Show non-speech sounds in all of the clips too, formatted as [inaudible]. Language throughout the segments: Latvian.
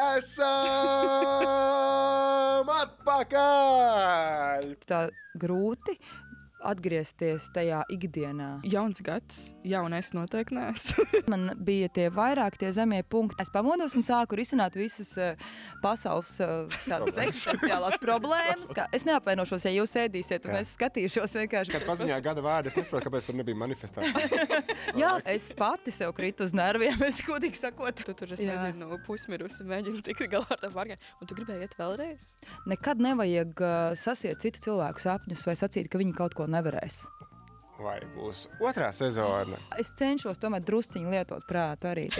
Esam [laughs] atpakaļ! Tā grūti atgriezties tajā ikdienā. Jauns gads, jaunais noteikti nē. [laughs] Man bija tie vairāk tie zemie punkti. Es pamodos un sāku risināt visas uh, pasaules uh, tādas eksistenciālās problēmas. Kā, es neapvainošos, ja jūs ēdīsiet, un Jā. es skatīšos vienkārši. Kad paziņoja gada vārdu, es nesaprotu, kāpēc tur nebija manifestācija. [laughs] Jā, es pati sev kritu uz nerviem, es godīgi sakot. Tu tur, es Jā. nezinu, pusmirusi, mēģini tikt galā ar tām vārgiem. Un tu gribēji iet vēlreiz? Nekad nevajag uh, sasiet citu cilvēku sapņus vai sacīt, ka viņi kaut ko nevarēs. Vai būs otrā sezona? Es cenšos tomēr drusciņi lietot prātu arī.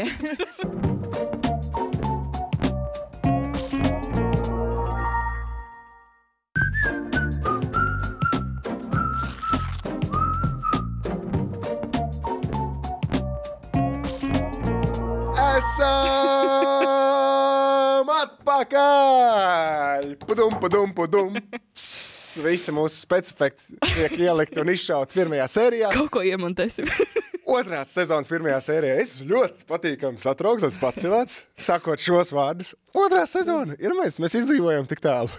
Esam atpakaļ! Pudum, pudum, pudum! Visi mūsu specifikti tiek ielikt un izšaut pirmajā sērijā. Kaut ko iemontēsim. [laughs] Otrās sezonas pirmajā sērijā es ļoti patīkami satrauks, tas pacēlāts, sakot šos vārdus. Otrā sezona ir mēs, mēs izdzīvojam tik tālu.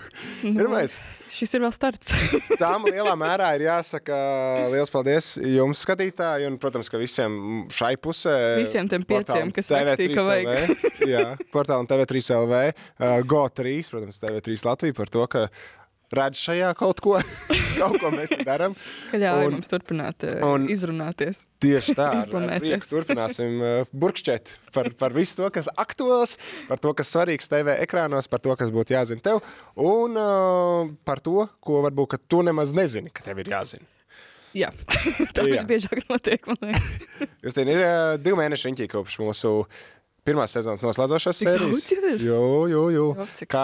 Ir mēs. Šis ir vēl starts. [laughs] Tām lielā mērā ir jāsaka liels paldies jums, skatītāji, un, protams, ka visiem šai pusē. Visiem tiem pieciem, kas rakstīja, ka TV3 LV, [laughs] Jā, portālam TV3 LV, uh, GO3, protams, TV3 Latvija par to, ka redz šajā kaut ko, [laughs] kaut ko mēs te darām. Ka ļauj Un- mums turpināt uh, un- izrunāties. Tieši tā, [laughs] prieku turpināsim uh, burkšķēt par, par visu to, kas aktuāls, par to, kas svarīgs TV ekrānos, par to, kas būtu jāzina tev, un uh, par to, ko varbūt ka tu nemaz nezini, ka tev ir jāzina. Jā, [laughs] tā Jā. visbiežāk notiek, man liekas. Jūs tie ir uh, divi mēneši riņķī kopš mūsu pirmās sezonas noslēdzošās Tik sērijas. jau ir? Jo, jo, jo. Jo, cik- Kā,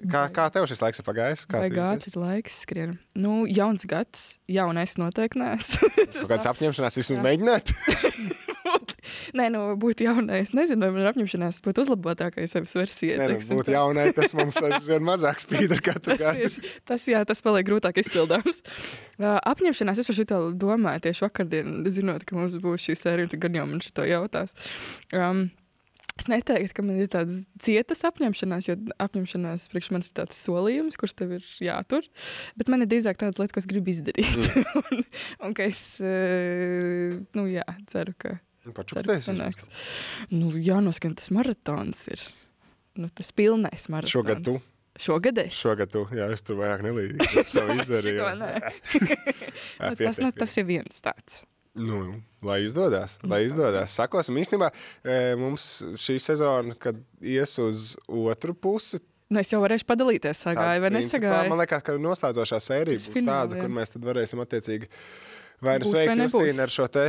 kā, kā tev šis laiks ir pagājis? Kā jūties? ir laiks skrien? Nu, jauns gads, jaunais noteikti. Kaut kādas apņemšanās vismaz mēģināt? [laughs] Nē, nu, būt jaunais. Nezinu, vai man ir apņemšanās būt uzlabotākai savas versijai. Nē, nu, būt jaunai, tas mums [laughs] ir mazāk spīd ar katru Tas, gadu. ir, tas, jā, tas paliek grūtāk izpildāms. Uh, apņemšanās, es par šo domāju tieši vakardien, zinot, ka mums būs šī sērija, tu gan jau man šo jautās. Um, Es neteiktu, ka man ir tādas cietas apņemšanās, jo apņemšanās priekš manis ir tāds solījums, kurš tev ir jātur. Bet man ir drīzāk tādas lietas, ko es gribu izdarīt. Mm. [laughs] un, un ka es, uh, nu jā, ceru, ka ceru, ka Pačukstēs. sanāks. Nu, jānoskan tas maratons ir. Nu, tas pilnais maratons. Šogad tu? Šogad es. Šogad tu, jā, es tur vairāk nelīdzu. Es [laughs] savu izdarīju. Šito nē. [laughs] Jā, Nu, tas, nu, tas ir viens tāds. Nu, lai izdodas, lai izdodas. Sakosim, īstenībā e, mums šī sezona, kad ies uz otru pusi, Nu, es jau varēšu padalīties, sagāju vai nesagāju. Man liekas, ka noslēdzošā sērija būs tāda, kur mēs tad varēsim attiecīgi vai nu nebūs. Justīnu ar šo te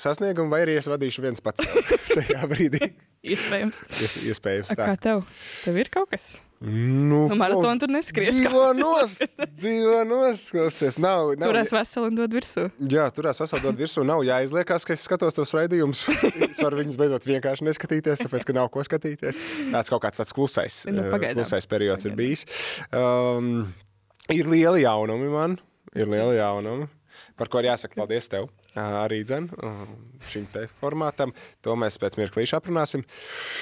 sasniegumu, vai arī es vadīšu viens pats [laughs] tajā brīdī. Iespējams. Ies, iespējams tā. Kā tev? Tev ir kaut kas? Nu, Nu, maratonu tur neskries. Dzīvo nost, dzīvo nost. klausies, Nav, nav, Tur es veseli un dod virsū. Jā, turās sasādot virsū. Nav jāizliekās, ka es skatos tos raidījumus. [laughs] Es varu viņus beidzot vienkārši neskatīties, tāpēc, ka nav ko skatīties. Tāds kaut kāds tāds klusais, Nu, eh, pagaidām. klusais periods ir bijis. Um, ir lieli jaunumi man, ir lieli jaunumi, par ko ir jāsaka paldies tev. Arī dzen, šim te formātam. To mēs pēc mirklīša aprunāsim.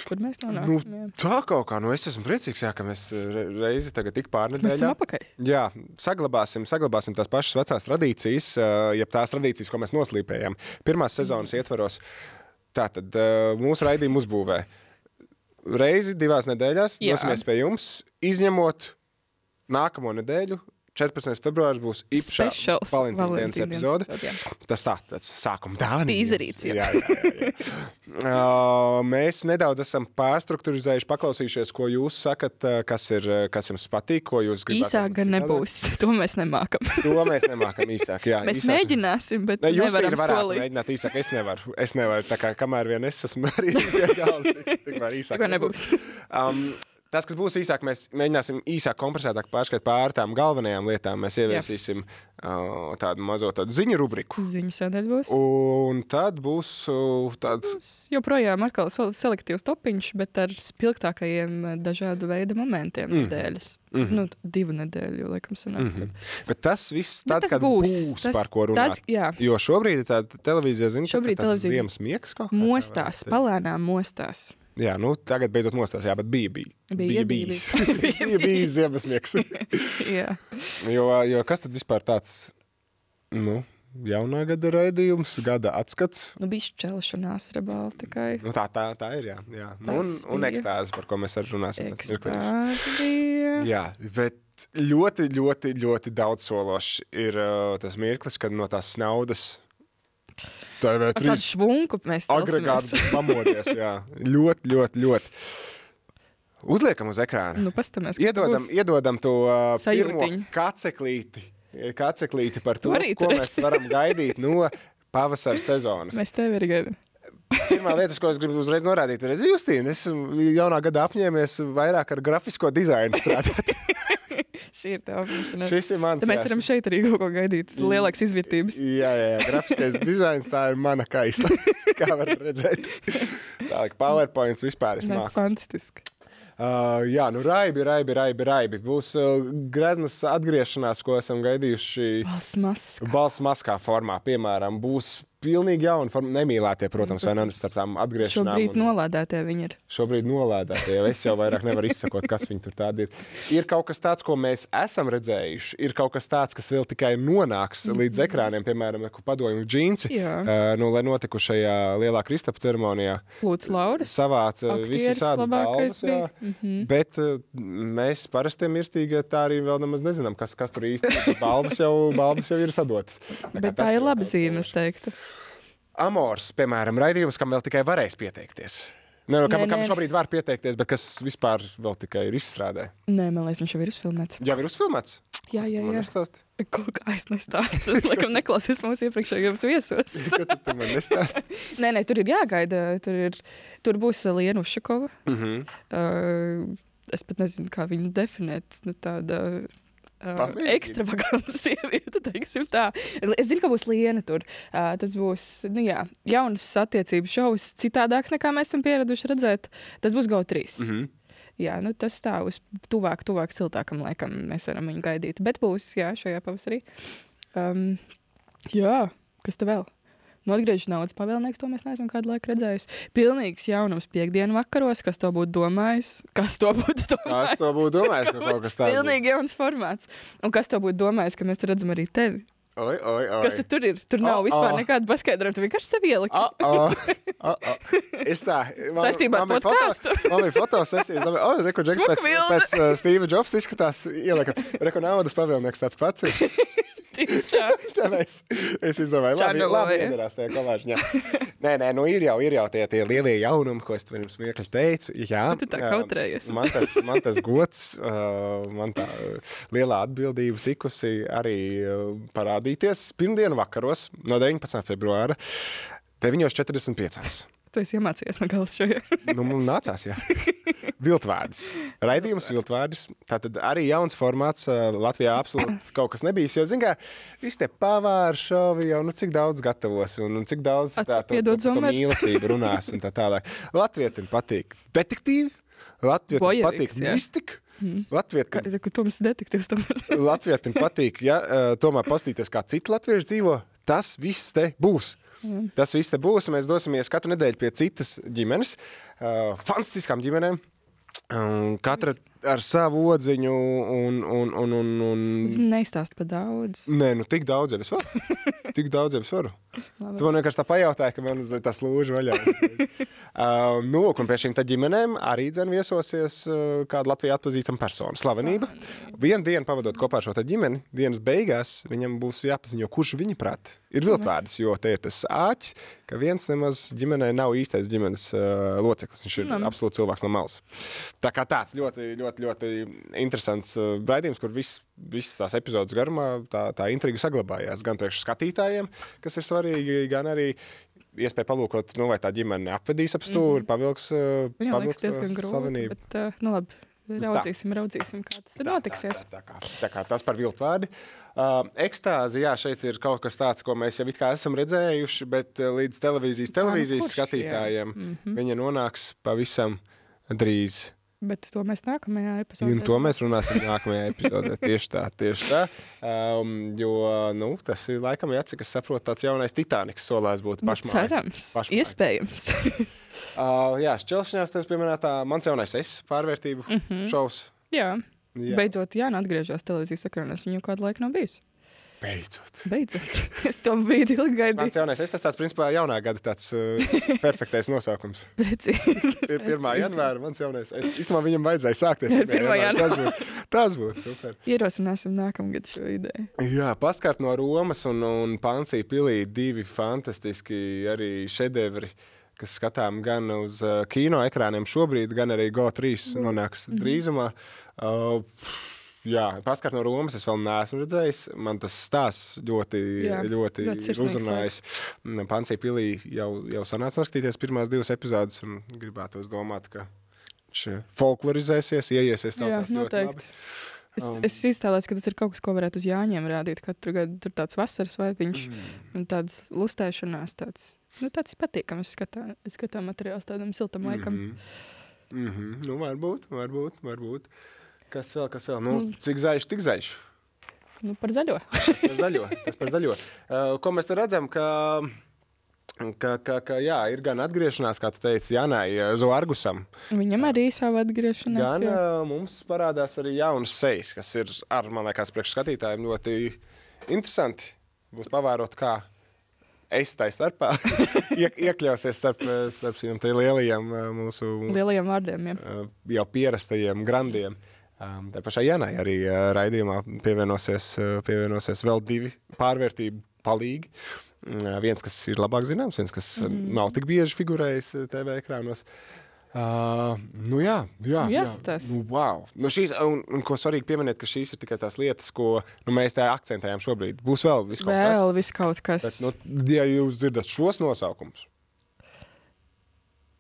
Kur mēs Nu, nonāksim? jā? tā kaut kā, nu es esmu priecīgs, jā, ka mēs re- reizi tagad tik Mēs esam pārnedēļā. apakaļ. Jā, saglabāsim, saglabāsim tās pašas vecās tradīcijas, jeb tās tradīcijas, ko mēs noslīpējām. Pirmās sezonas ietvaros, tātad mūsu raidījumu uzbūvē. Reizi divās nedēļās dosimies pie jums, izņemot nākamo nedēļu. 14. februāris būs īpašā Valentīna dienas epizode. jā. Tas tā, tāds sākuma dāvana. Tīzerīts, jā. jā. jā, jā. Uh, mēs nedaudz esam pārstrukturizējuši, paklausījušies, ko jūs sakat, uh, kas, ir, uh, kas jums patīk, ko jūs gribat. Īsāk gan nebūs. [laughs] To mēs nemākam. To mēs nemākam īsāk. Jā, Mēs īsāk. mēģināsim, bet Ne, jūs nevaram varētu solīt. mēģināt īsāk. Es nevaru. Es nevaru. Tā kā kamēr vien es esmu [laughs] arī tik- tikmēr [laughs] īsāk. Tikmēr nebūs. Um, Tas, kas būs īsāk, mēs mēģināsim īsāk, kompresētāk pārskatīt pār tām galvenajām lietām. Mēs ieviesīsim uh, tādu mazo tādu ziņu rubriku. Ziņas sadaļa būs. Un tad būs uh, tāds Būs joprojām atkal selektīvs topiņš, bet ar spilgtākajiem dažādu veidu momentiem mm. nedēļas. Mm. -hmm. Nu, divu nedēļu, laikam, sanāks. Mm -hmm. Bet tas viss tad, tas kad būs. būs, Tas- par ko runāt. tad, jā. jo šobrīd tāda televīzija, zina, Šobrīd ka tas televīzija ziemas miegs kaut kā tā Mostās, palēnām mostās. Jā, nu, tagad beidzot nostās, jā, bet bija, bija. Bija, bijis. [laughs] bija. bija ziemasmiegs. [laughs] Jā, jo, jo kas tad vispār tāds, nu, jaunā gada raidījums, gada atskats? nu bija šķelšanās rebāli tikai. Nu, tā, tā, tā ir, jā. jā. Nu, un, un ekstāze, par ko mēs arī runāsim. Ekstāzi bija. Jā, bet ļoti, ļoti, ļoti daudz sološs ir uh, tas mirklis, kad no tās naudas Ar TV3 kādu švunku mēs būs pamodies. Jā. Ļoti, ļoti, ļoti. Uzliekam uz ekrāna. Nu, pastamies, kā Iedodam, iedodam to uh, pirmo kaceklīti, kaceklīti par to, arī ko mēs varam gaidīt no pavasara [laughs] sezonas. Mēs tevi arī gaidām. Pirmā lieta, ko es gribu uzreiz norādīt, ir, Justīna, es jaunā gadā apņēmies vairāk ar grafisko dizainu strādāt. [laughs] Šī ir tā apziņa. Šis ir mans. Tad mēs jā. varam šeit arī kaut ko gaidīt. Lielāks izvērtības. Jā, jā, jā, grafiskais [laughs] dizains, tā ir mana kaista. [laughs] Kā var redzēt, sālik PowerPoints vispār Nē, māku. fantastiski. Uh, jā, nu raibi, raibi, raibi, raibi. Būs uh, greznas atgriešanās, ko esam gaidījuši Valsts maska. balss maskā formā. Piemēram, būs pilnīgi jauna forma. Nemīlētie, protams, vai ne starp tām atgriešanām. Šobrīd un- nolādētie viņi ir. Šobrīd nolādētie, es jau vairāk nevaru izsakot, kas viņi tur tādi ir. Ir kaut kas tāds, ko mēs esam redzējuši, ir kaut kas tāds, kas vēl tikai nonāks līdz ekrāniem, piemēram, padomju džinsi, uh, nu, lai notikušajā lielā Kristapa ceremonijā Lūdzu, Lauris. savāca visus labākais bija. Mhm. Bet uh, mēs parasti mirstīgie tā arī vēl nemaz nezinām, kas, kas tur īsti ir. Balvas jau, balvas jau ir sadotas. kā Bet tā ir laba zīme, es teiktu. Amors, piemēram, raidījums, kam vēl tikai varēs pieteikties. Ne, kam, Nē, kam nē. šobrīd var pieteikties, bet kas vispār vēl tikai ir izstrādē. Nē, man liekas, viņš jau ir uzfilmēts. Jau ir uzfilmēts? Jā, jā, jā. nestāst. Kā es nestāstu. [laughs] Laikam neklausies mūsu iepriekšējos viesos. [laughs] Ko tu tu man nestāst? nē, nē, tur ir jāgaida. Tur, ir, tur būs uh, Lienu Ušakova. Mhm. Uh, es pat nezinu, kā viņu definēt. Nu, tāda uh, Pamēģini. ekstravaganta [laughs] sieviete, teiksim tā. Es zinu, ka būs Liena tur. Uh, tas būs nu, jā, jauns attiecību šovs, citādāks nekā mēs esam pieraduši redzēt. Tas būs GO3. Mhm. Jā, nu, tas tā uz tuvāk, tuvāk siltākam laikam mēs varam viņu gaidīt. Bet būs, jā, šajā pavasarī. Um, jā, kas te vēl? Nu, atgriežas naudas pavēlnieks, to mēs neesam kādu laiku redzējuši. Pilnīgs jaunums piekdienu vakaros, kas to būtu domājis. Kas to būtu domājis? Kas to būtu domājis, ka kaut kas tāds? Pilnīgi jauns formāts. Un kas to būtu domājis, ka mēs tur redzam arī tevi? Oi, oi, oi. Kas tad tur ir? Tur nav O, vispār o. nekāda paskaidrojuma. Tu vienkārši sev ieliki. Oh, oh, oh, oh. Es tā. Man, Saistībā ar man bija podcastu? foto- Man bija fotosesijas. domāju, Oh, reku, Džeks pēc, pēc uh, Steve Jobs izskatās ielika. Reku naudas pavēlnieks tāds pats. [laughs] [laughs] [laughs] mēs, es izdomāju, labi, labi iedarās tajā kolāžiņā. Nē, nē, nu ir jau, ir jau tie, tie lielie jaunumi, ko es pirms mirkļa teicu. Jā, Tu tā kautrējies. Man tas, man tas gods, [laughs] man tā lielā atbildība tikusi arī parādīties pirmdienu vakaros no 19. februāra 9.45. Tu esi iemācījies no galas šajā. Nu, mums nācās, jā. [laughs] Viltvārds. Raidījums viltvārds. Tātad arī jauns formāts. Latvijā absolūti kaut kas nebijis. Jo, zin kā, visi tie pavāri šovi jau, nu, cik daudz gatavos un, un cik daudz tā, to, to Zomer. mīlestību runās un tā tālāk. Latvietim patīk detektīvi. Bojeviks, patīk mistika. Kā Latvietim, ir Toms detektīvs. Latvietim patīk, ja tomēr pastīties, kā citi latvieši dzīvo. Tas viss te būs. Tas viss te būs. Mēs dosimies katru nedēļu pie citas ģimenes, uh, fantastiskām ģimenēm. Um, katra ar savu odziņu, un, un, un, un, un... Neizstāst par daudz. Nē, nu tik daudz jau es varu. [laughs] Tik daudz jau es varu. Labi. Tu man vienkārši tā pajautāji, ka man uz tā slūža vaļā. [laughs] uh, nu, lūk, un pie šīm ģimenēm arī dzen viesosies uh, kāda Latvijā atpazīstama persona. Slavenība. Vienu dienu pavadot kopā ar šo ģimeni, dienas beigās viņam būs jāpaziņo, kurš viņa prāt ir viltvārds, jo te ir tas āķis, ka viens nemaz ģimenē nav īstais ģimenes uh, loceklis. Viņš ir Labi. absolūti cilvēks no malas. Tā kā tāds ļoti, ļoti, ļoti interesants uh, raidījums, kur viss, visas tās epizodes garumā tā, tā intriga saglabājās gan priekš skatītājiem, kas ir svarīgi, gan arī iespēja palūkot, nu, vai tā ģimene apvedīs ap stūri, pavilks, uh, liekas pavilks diezgan uh, grūti. slavenību. Bet, nu labi, raudzīsim, raudzīsim, kā tas tur notiksies. Tā, tā, tā, kā, tā kā tas par viltu vārdu. Uh, ekstāzi, jā, šeit ir kaut kas tāds, ko mēs jau it kā esam redzējuši, bet līdz televīzijas, televīzijas kurš, jā. skatītājiem viņa nonāks pavisam drīz Bet to mēs nākamajā epizodē. Un to mēs runāsim nākamajā epizodē. [laughs] Tieši tā, tieši tā. Um, jo nu, tas ir laikam, ja cik es saprotu, tāds jaunais Titaniks solās būt Nu, pašmāj. Cerams, Pašmāj. iespējams. [laughs] Uh, jā, šķelšanās tev pieminētā mans jaunais es pārvērtību mm. -hmm. šovs. Jā, Jā. beidzot, Jāna atgriežas televīzijas ekrānos. Viņa jau kādu laiku nav bijusi. Beidzot. Beidzot, [laughs] es to brīdi ilgi Mans gaidīju. jaunais es tas tāds, principā, jaunā gada tāds uh, [laughs] perfektais nosaukums. Precīzi. [laughs] Ir 1. Precīzi. janvāra, mans jaunais. Es, īstenībā viņam vajadzēja sākties. Ir 1. 1. janvāra. Tas būtu tas būt super. Ierosināsim nākamgad šo ideju. Jā, paskārt no Romas un, un Pansija pilī divi fantastiski arī šedevri, kas skatām gan uz uh, kino ekrāniem šobrīd, gan arī GO3 nonāks Mhm. drīzumā. Uh, Jā, paskārt no Romas es vēl neesmu redzējis. Man tas stāsts ļoti, Jā, ļoti, ļoti uzrunājis. Pansija pilī jau, jau sanāca noskatīties pirmās divas epizodes un gribētos domāt, ka viņš folklorizēsies, ieiesies noteikti. labi. Es, Um. es iztēlojos, ka tas ir kaut kas, ko varētu uz Jāņiem rādīt. Katru gadu tur tāds vasaras vaipiņš Mm. un tāds lustēšanās, tāds, nu, tāds patīkams skatā, skatā materiāls tādam siltam laikam. Mm -hmm. Mm -hmm. Nu, varbūt, varbūt, varbūt. Kas vēl, kas vēl? Nu, cik zaļš, tik zaļš. Nu, par zaļo. Tas par zaļo. Tas par zaļo. Uh, ko mēs te redzam, ka, ka, ka, ka jā, ir gan atgriešanās, kā tu teici, Janai uh, Zoargusam, Viņam arī savu atgriešanās. gan jā. uh, mums parādās arī jauns sejas, kas ir ar, man liekas, priekšskatītājiem ļoti interesanti. Būs pavērot, kā es tai starpā iek, iekļausies starp, uh, starp šiem lielajiem uh, mūsu, mūsu Lielajiem vārdiem. Jā. uh, jau pierastajiem grandiem. Um, tā pašā Janai arī uh, raidījumā pievienosies, uh, pievienosies vēl divi pārvērtību palīgi. Uh, viens, kas ir labāk zināms, viens, kas mm. nav tik bieži figurējis TV ekrānos. Uh, nu jā, jā, jā. Jāstāsta. Nu, wow. nu šīs, un, un ko svarīgi pieminēt, ka šīs ir tikai tās lietas, ko nu, mēs tā akcentējam šobrīd. Būs vēl viss kaut kas. Vēl viss kaut kas. Bet, nu, ja jūs dzirdat šos nosaukumus,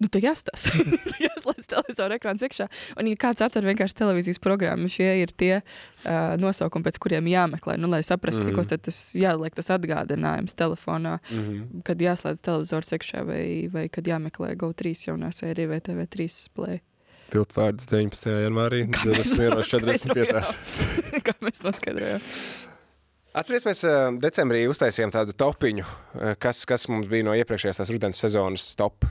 Nu, tā jāstāsta. [laughs] Jāslēdz televizoru ekrāns iekšā. Un, ja kāds atver vienkārši televīzijas programmu, šie ir tie uh, nosaukumi, pēc kuriem jāmeklē. Nu, lai saprastu, mm. Mhm. cik tas jāliek, tas atgādinājums telefonā, mm -hmm. kad jāslēdz televizors iekšā vai, vai kad jāmeklē GO3 jaunā sērija vai TV3 spēlē. Viltvārds 19. janvārī 2045. [laughs] Kā mēs noskaidrojām. Atcerieties, mēs decembrī uztaisījām tādu topiņu, kas, kas mums bija no iepriekšējās tās rudens sezonas top.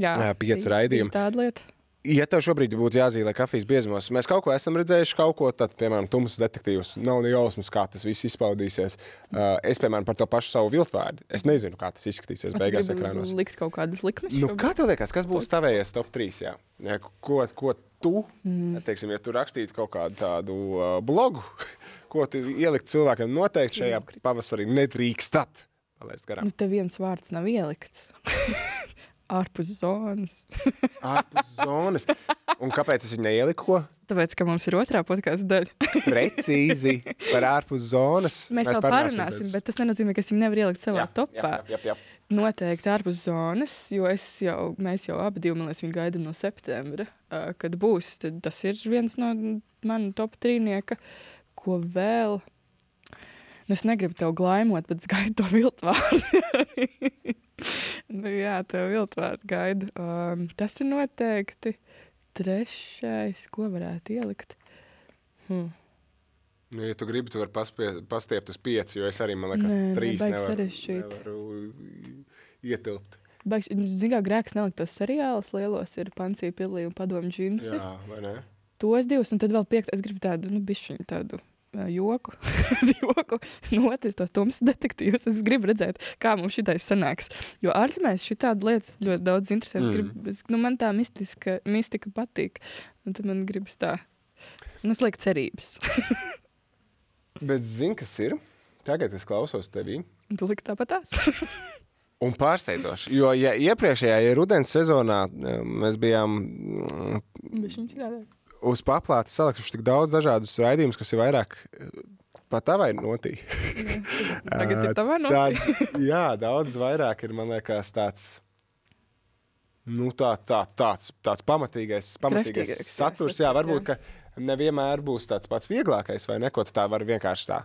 Jā, Jā, pieci raidījumi. Tāda lieta. Ja tev šobrīd būtu jāzīmē kafijas biezumos, mēs kaut ko esam redzējuši, kaut ko tādu, piemēram, tumsas detektīvus. Nav ne jausmas, kā tas viss izpaudīsies. Uh, es, piemēram, par to pašu savu viltvārdu. Es nezinu, kā tas izskatīsies beigās gribi ekrānos. Likt kaut kādas likmes. Nu, kā tev liekas, kas būs tavējies top 3? Jā? Jā, ko, ko tu, mm. teiksim, ja tu rakstītu kaut kādu tādu uh, blogu, [laughs] ko tu ielikt cilvēkam noteikti šajā pavasarī nedrīkstat palaist garām? Nu, te viens vārds nav ielikts. [laughs] Ārpus zonas. [laughs] Ārpus zonas. Un kāpēc es viņu neieliku? Tāpēc, ka mums ir otrā podkāstu daļa. [laughs] Precīzi par ārpus zonas. Mēs, mēs vēl parunāsim, bet tas nenozīmē, ka es viņu nevaru ielikt savā jā, topā. Jā, jā, jā. Noteikti ārpus zonas, jo es jau, mēs jau abi divi, man liekas, viņu gaidām no septembra, kad būs. Tad tas ir viens no manu top trīnieka, ko vēl. Nu, es negribu tev glaimot, bet es gaidu to viltvārdu. [laughs] [laughs] nu, jā, tev viltvārdu gaidu. Um, tas ir noteikti trešais, ko varētu ielikt. Hmm. Nu, ja tu gribi, tu vari paspie, pastiept uz pieci, jo es arī, man liekas, Nē, nē, trīs baigi nevaru, sarežģīti. nu, nevaru ietilpt. Zinām, kā grēks nelikt tos seriālus lielos, ir Pansija Pilī un Padomu džinsi. Jā, vai ne? tos divus, un tad vēl piektu. Es gribu tādu, nu, bišķiņu tādu. Joku, [laughs] joku, notis tos tumsas detektīvus. Es gribu redzēt, kā mums šitais sanāks. Jo ārzemēs šī tāda lietas ļoti daudz interesē. Es Mm. gribu, es, nu, man tā mistiska, mistika patīk. Un tad man gribas tā, nu, slikt cerības. [laughs] Bet zini, kas ir? Tagad es klausos tevī. Tu likt tāpat tās. [laughs] Un pārsteidzoši, jo ja iepriekšējā ja rudens sezonā mēs bijām mm, Bišķiņu citādāk. Uz paplātes salikuši tik daudz dažādus raidījumus, kas ir vairāk eh, pat tavai notī. [laughs] Tagad ir tavā no. Tā, jā, daudz vairāk ir, man liekas, tāds. Nu, tā, tā, tāds, tāds pamatīgais, pamatīgais jā, saturs. Jā, varbūt ka nevienmēr būs tāds pats vieglākais, vai ne? Ko tā vari vienkārši tā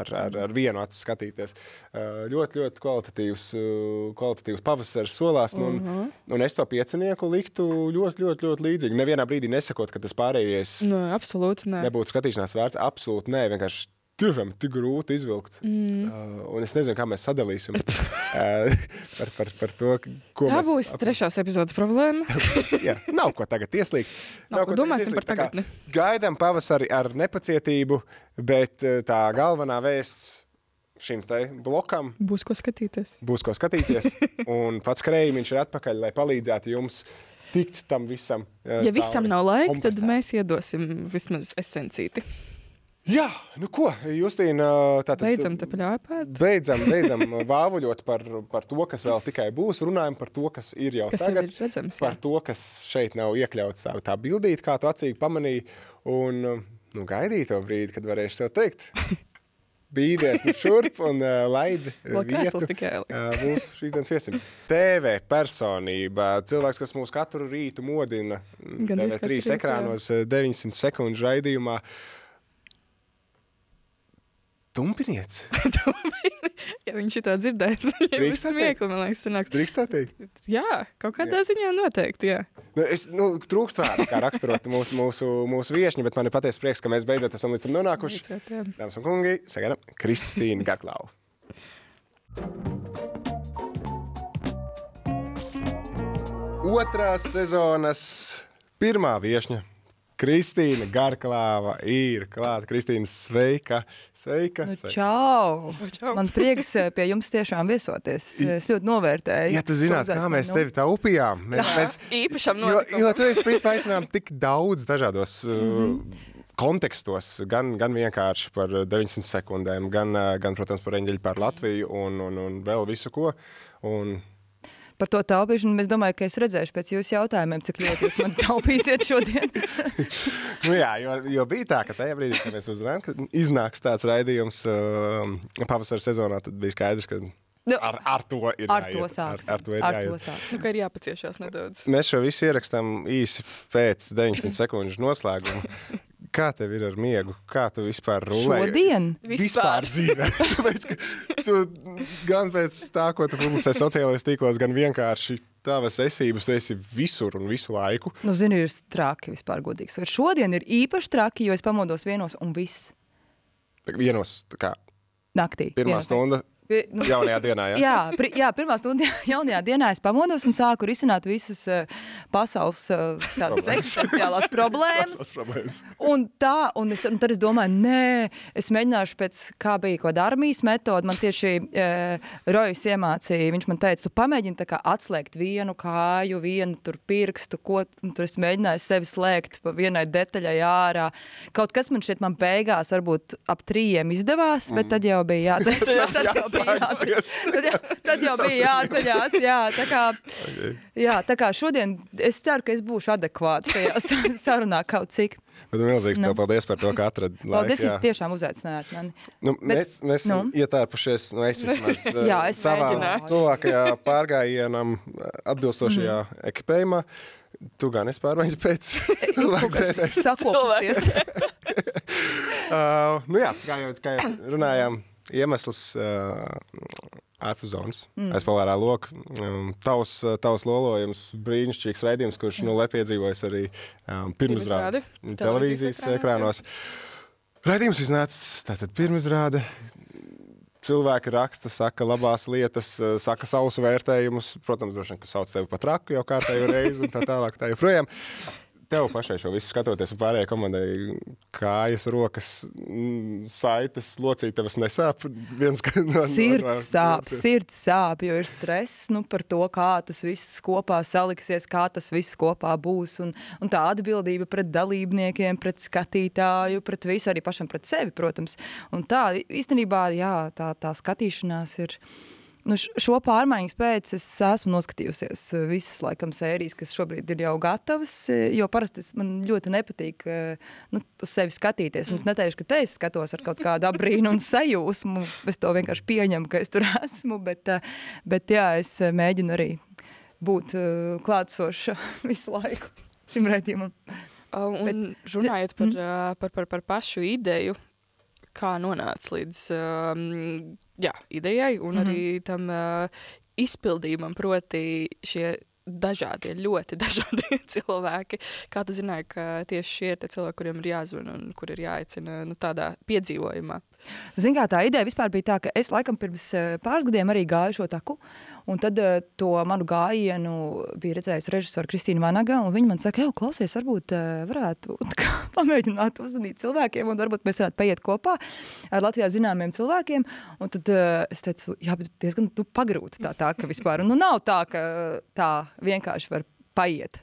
ar, ar, ar vienu acu skatīties. Uh, ļoti, ļoti kvalitatīvs, uh, kvalitatīvs pavasaris solās. Nu, un, uh -huh. un es to piecinieku liktu ļoti, ļoti, ļoti līdzīgi. Nevienā brīdī nesakot, ka tas pārējais Nu, absolūti nebūtu skatīšanās vērts. Absolūti nē, vienkārši tiešām tik grūti izvilkt. Mm. Uh, un es nezinu, kā mēs sadalīsim [laughs] uh, par, par, par to, ko Tā mēs būs trešās epizodes problēma. [laughs] Jā, nav ko tagad ieslīgt. Nav ko domāsim par Tā kā tagadni. Gaidām pavasari ar nepacietību, bet eh, tā galvenā vēsts šim te blokam Būs ko skatīties. būs ko skatīties. [laughs] Un pats krējums ir atpakaļ, lai palīdzētu jums tikt tam visam. eh, Ja visam cauri. nav laika, tad Kompensēt. mēs iedosim vismaz esencīti. Jā, nu ko, Justīna, tā tad. Beidzam te paļāpāt. Beidzam, beidzam vāvuļot par, par to, kas vēl tikai būs. Runājam par to, kas ir jau Kas jau tagad. ir redzams, jā. par to, kas šeit nav iekļauts tā, tā bildīt, kā tu acīgi pamanīji. Un nu, gaidīju to brīdi, kad varēšu tev teikt. [laughs] Bīdies nu šurp un uh, laidi ielikt. uh, mūsu šīs dienas viesim. TV personība, cilvēks, kas mūs katru rītu modina. Gandrīz TV3 katru rītu, jā. ekrānos uh, 900 sekundžu raidījumā. [laughs] Tumpiniec. Ja viņš ir tā dzirdējis, tad teikt? smieklīgi, man liekas, sanāks. Drīkst tā teikt? Jā, kaut kādā ziņā noteikti, jā. Nu, es nu, trūkst vārdu, kā raksturot mūsu, mūsu, mūsu viesņu, bet man ir patiesa prieks, ka mēs beidzot esam līdz tam nonākuši. Jā. Dāmas un kungi, sagaidām Kristīnu Garklāvu. Otrās sezonas pirmā viesņa. Kristīna Garklāva ir klāta. Kristīna, sveika! Sveika! Nu, sveika. čau! Čau, čau. Man prieks eh, pie jums tiešām viesoties. Es ļoti novērtēju. Ja tu zinātu, kā mēs tevi taupījām, [laughs] mēs, mēs, Īpašam jo, notikumam. jo tu esi principā aicinām tik daudz dažādos uh, kontekstos, gan, gan vienkārši par 900 sekundēm, gan, uh, gan protams, par eņģeļu par Latviju un, un, un vēl visu ko. Un, Par to taupīšanu es domāju, ka es redzēšu pēc jūsu jautājumiem, cik ļoti jūs man taupīsiet šodien. [laughs] nu jā, jo, jo bija tā, ka tajā brīdī, kad mēs uzzinājām, ka iznāks tāds raidījums uh, pavasara sezonā, tad bija skaidrs, ka Nu, ar, ar to ir Ar jāiet. to Ar, sāksim. ar to ir Ar jāiet. to. Nu, ir jāpaciešās nedaudz. Mēs šo visu ierakstām īsi pēc 900 [laughs] sekundžu noslēguma. Kā tev ir ar miegu? Kā tu vispār rulēji? Šodien? Vispār dzīvē. [laughs] Tāpēc, ka tu gan pēc tā, ko tu publicē sociālajos tīklos, gan vienkārši tavas esības, tu esi visur un visu laiku. Nu, zini, ir traki vispār godīgi. sakot. Šodien ir īpaši traki, jo es pamodos vienos un viss Vienos, tā kā naktī. pirmā Vienos- stunda nu, jaunajā dienā. Ja? [laughs] Jā, pri, jā, pirmā stundā [laughs] jaunajā dienā es pamodos un sāku risināt visas uh, pasaules uh, tādas eksistenciālās problēmas. Problēmas. Un tā, un, es, un tad es domāju, nē, es mēģināšu pēc kā bija kaut kāda armijas metode. Man tieši e, Rojas iemācīja, viņš man teica, tu pamēģini tā kā atslēgt vienu kāju, vienu tur pirkstu, ko un tur es mēģināju sevi slēgt pa vienai detaļai ārā. Kaut kas man šeit man beigās varbūt ap trījiem izdevās, bet tad jau bija jāceļās. [laughs] jāceļās. [laughs] tad, jau, [laughs] tad jau bija jāceļās. Jā, tā kā, jā, tā kā šodien es ceru, ka es būšu adekvāts šajā [laughs] sa- sarunā kaut cik. Bet milzīgs Nu. paldies par to, ka Paldies, laiku. ka jūs tiešām uzaicinājāt mani. Nu, Bet- mēs mēs nu? ietērpušies, nu, es vismaz eh, Jā, es savā mēģināju. tuvākajā pārgājienam eh, atbilstošajā Mhm. ekipējumā. Tu gan esi pārmaiņas pēc cilvēku. Sakopusties. Uh, nu jā, kā jau, kā jau runājām, iemesls uh, ārpus zonas. Mm. Es pavērā loku. Um, tavs, tavs lolojums, brīnišķīgs raidījums, kurš nu lepiedzīvojas arī um, pirmizrādi televīzijas ekrānos. Raidījums iznāca tātad pirmizrāde. Cilvēki raksta, saka labās lietas, saka savus vērtējumus. Protams, droši vien, ka sauc tevi par traku jau kārtējo reizi un tā tālāk. Tā joprojām. Tev pašai šo visu skatoties, un pārējai komandai kājas, rokas, mm, saites, locītavas nesāp. Viens, no, Sirds no- sāp, no- sirds sāp, jo ir stress nu, par to, kā tas viss kopā saliksies, kā tas viss kopā būs. Un, un tā atbildība pret dalībniekiem, pret skatītāju, pret visu, arī pašam pret sevi, protams. Un tā īstenībā, jā, tā, tā skatīšanās ir. Nu, šo pārmaiņu pēc es esmu noskatījusies eh, visas laikam sērijas, kas šobrīd ir jau gatavas. eh, Jo parasti man ļoti nepatīk eh, nu, uz sevi skatīties. Un es neteikšu, ka te es skatos ar kaut kādu abrīnu un sajūsmu. Es to vienkārši pieņemu, ka es tur [laughs] esmu. Bet, bet jā, es mēģinu arī būt klātsoša [laughs] visu laiku šim redzējumam. Un runājot par, Mm. par, par, par pašu ideju, kā nonāca līdz um, jā, idejai un mm -hmm. arī tam uh, izpildījumam, proti šie dažādie, ļoti [laughs] dažādi cilvēki. Kā tu zināji, ka tieši šie ir tie cilvēki, kuriem ir jāzvan un kur ir jāicina nu, tādā piedzīvojumā? Ziniet, tā ideja vispār bija tā, ka es laikam pirms eh, pāris gadiem arī gāju šo taku. Un tad uh, to manu gājienu bija redzējusi režisora Kristīna Vanaga. Viņa man saka, jau klausies, varbūt uh, varētu [laughs] kā, pamēģināt uzzvanīt cilvēkiem, un varbūt mēs varētu paiet kopā ar Latvijā zināmiem cilvēkiem. Un tad uh, es teicu, jā, bet diezgan nu, pagrūti tā, tā ka vispār. Un, nu, nav tā, ka tā vienkārši var paiet.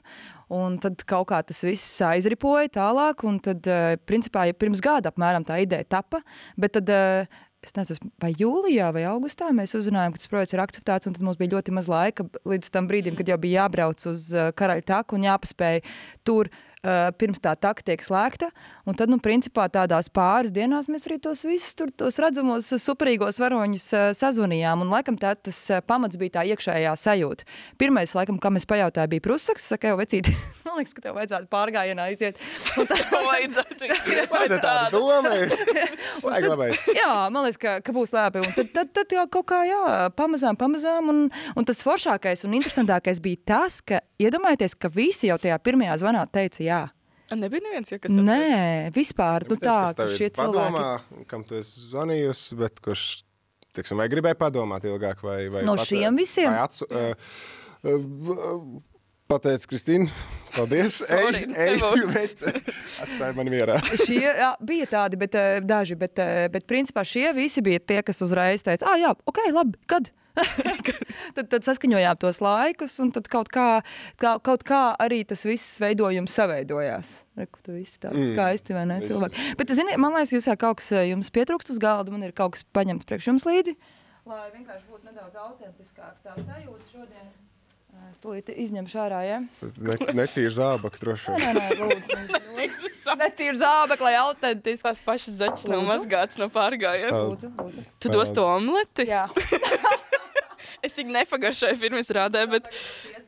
Un tad kaut kā tas viss aizripoja tālāk, un tad, principā, ja pirms gada apmēram tā ideja tapa, bet tad es nezinu, vai jūlijā vai augustā mēs uzzinājām, ka tas projekts ir akceptēts, un tad mums bija ļoti maz laika līdz tam brīdim, kad jau bija jābrauc uz karaļa taku un jāpaspēj tur uh, pirms tā taka tiek slēgta. Un tad, nu, principā tādās pāris dienās mēs arī tos visus tur, tos redzamos superīgos varoņus uh, sazvanījām. Un laikam tā, tas uh, pamats bija tā iekšējā sajūta. Pirmais, laikam, kam es pajautāju, bija prusaks. Saka, jau vecīt, [laughs] man liekas, ka tev vajadzētu pārgājienā aiziet. Un tā vajadzētu [laughs] izties pēc tāda doma. [laughs] Vajag labais. jā, man liekas, ka, ka būs labi. Un tad, tad, tad jau kaut kā, jā, pamazām, pamazām. Un, un tas foršākais un interesantākais bija tas, ka iedomājieties, ka visi jau tajā pirmajā zvanā teica jā. Nebija neviens, ja, kas Nē, attiec. vispār nu, tā, ka šie padomā, cilvēki... kam tu esi zvanījusi, bet kurš, teiksim, vai gribēja padomāt ilgāk, vai, vai no pat, šiem visiem? Vai atsu, uh, uh, Pateic, Kristīna, [laughs] paldies. [laughs] Sorry, ej, ej, [laughs] bet atstāj mani mierā. šie jā, bija tādi, bet, daži, bet, bet principā šie visi bija tie, kas uzreiz teica, ah, jā, ok, labi, kad? Tad, tad saskaņojām tos laikus, un tad kaut kā, kā, kaut kā arī tas viss veidojums saveidojās. Reku, tu viss tāds mm. skaisti, vai ne, cilvēki. Bet, zini, man liekas, jūs kaut kas jums pietrūkst uz galda, man ir kaut kas paņemts priekš jums līdzi, lai vienkārši būtu nedaudz autentiskāk tā sajūta šodien. Es tūlīt izņemšu ārā, ja? Net, netīra zābaka, droši vien. Nē, nē, lūdzu. [laughs] netīra zābaka, lai autentiski. Tās pašas zaķis nav mazgāts no pārgājiena. Tu dos to omleti? Jā. [laughs] [laughs] es viņu nepagaršoju pirms rādē, bet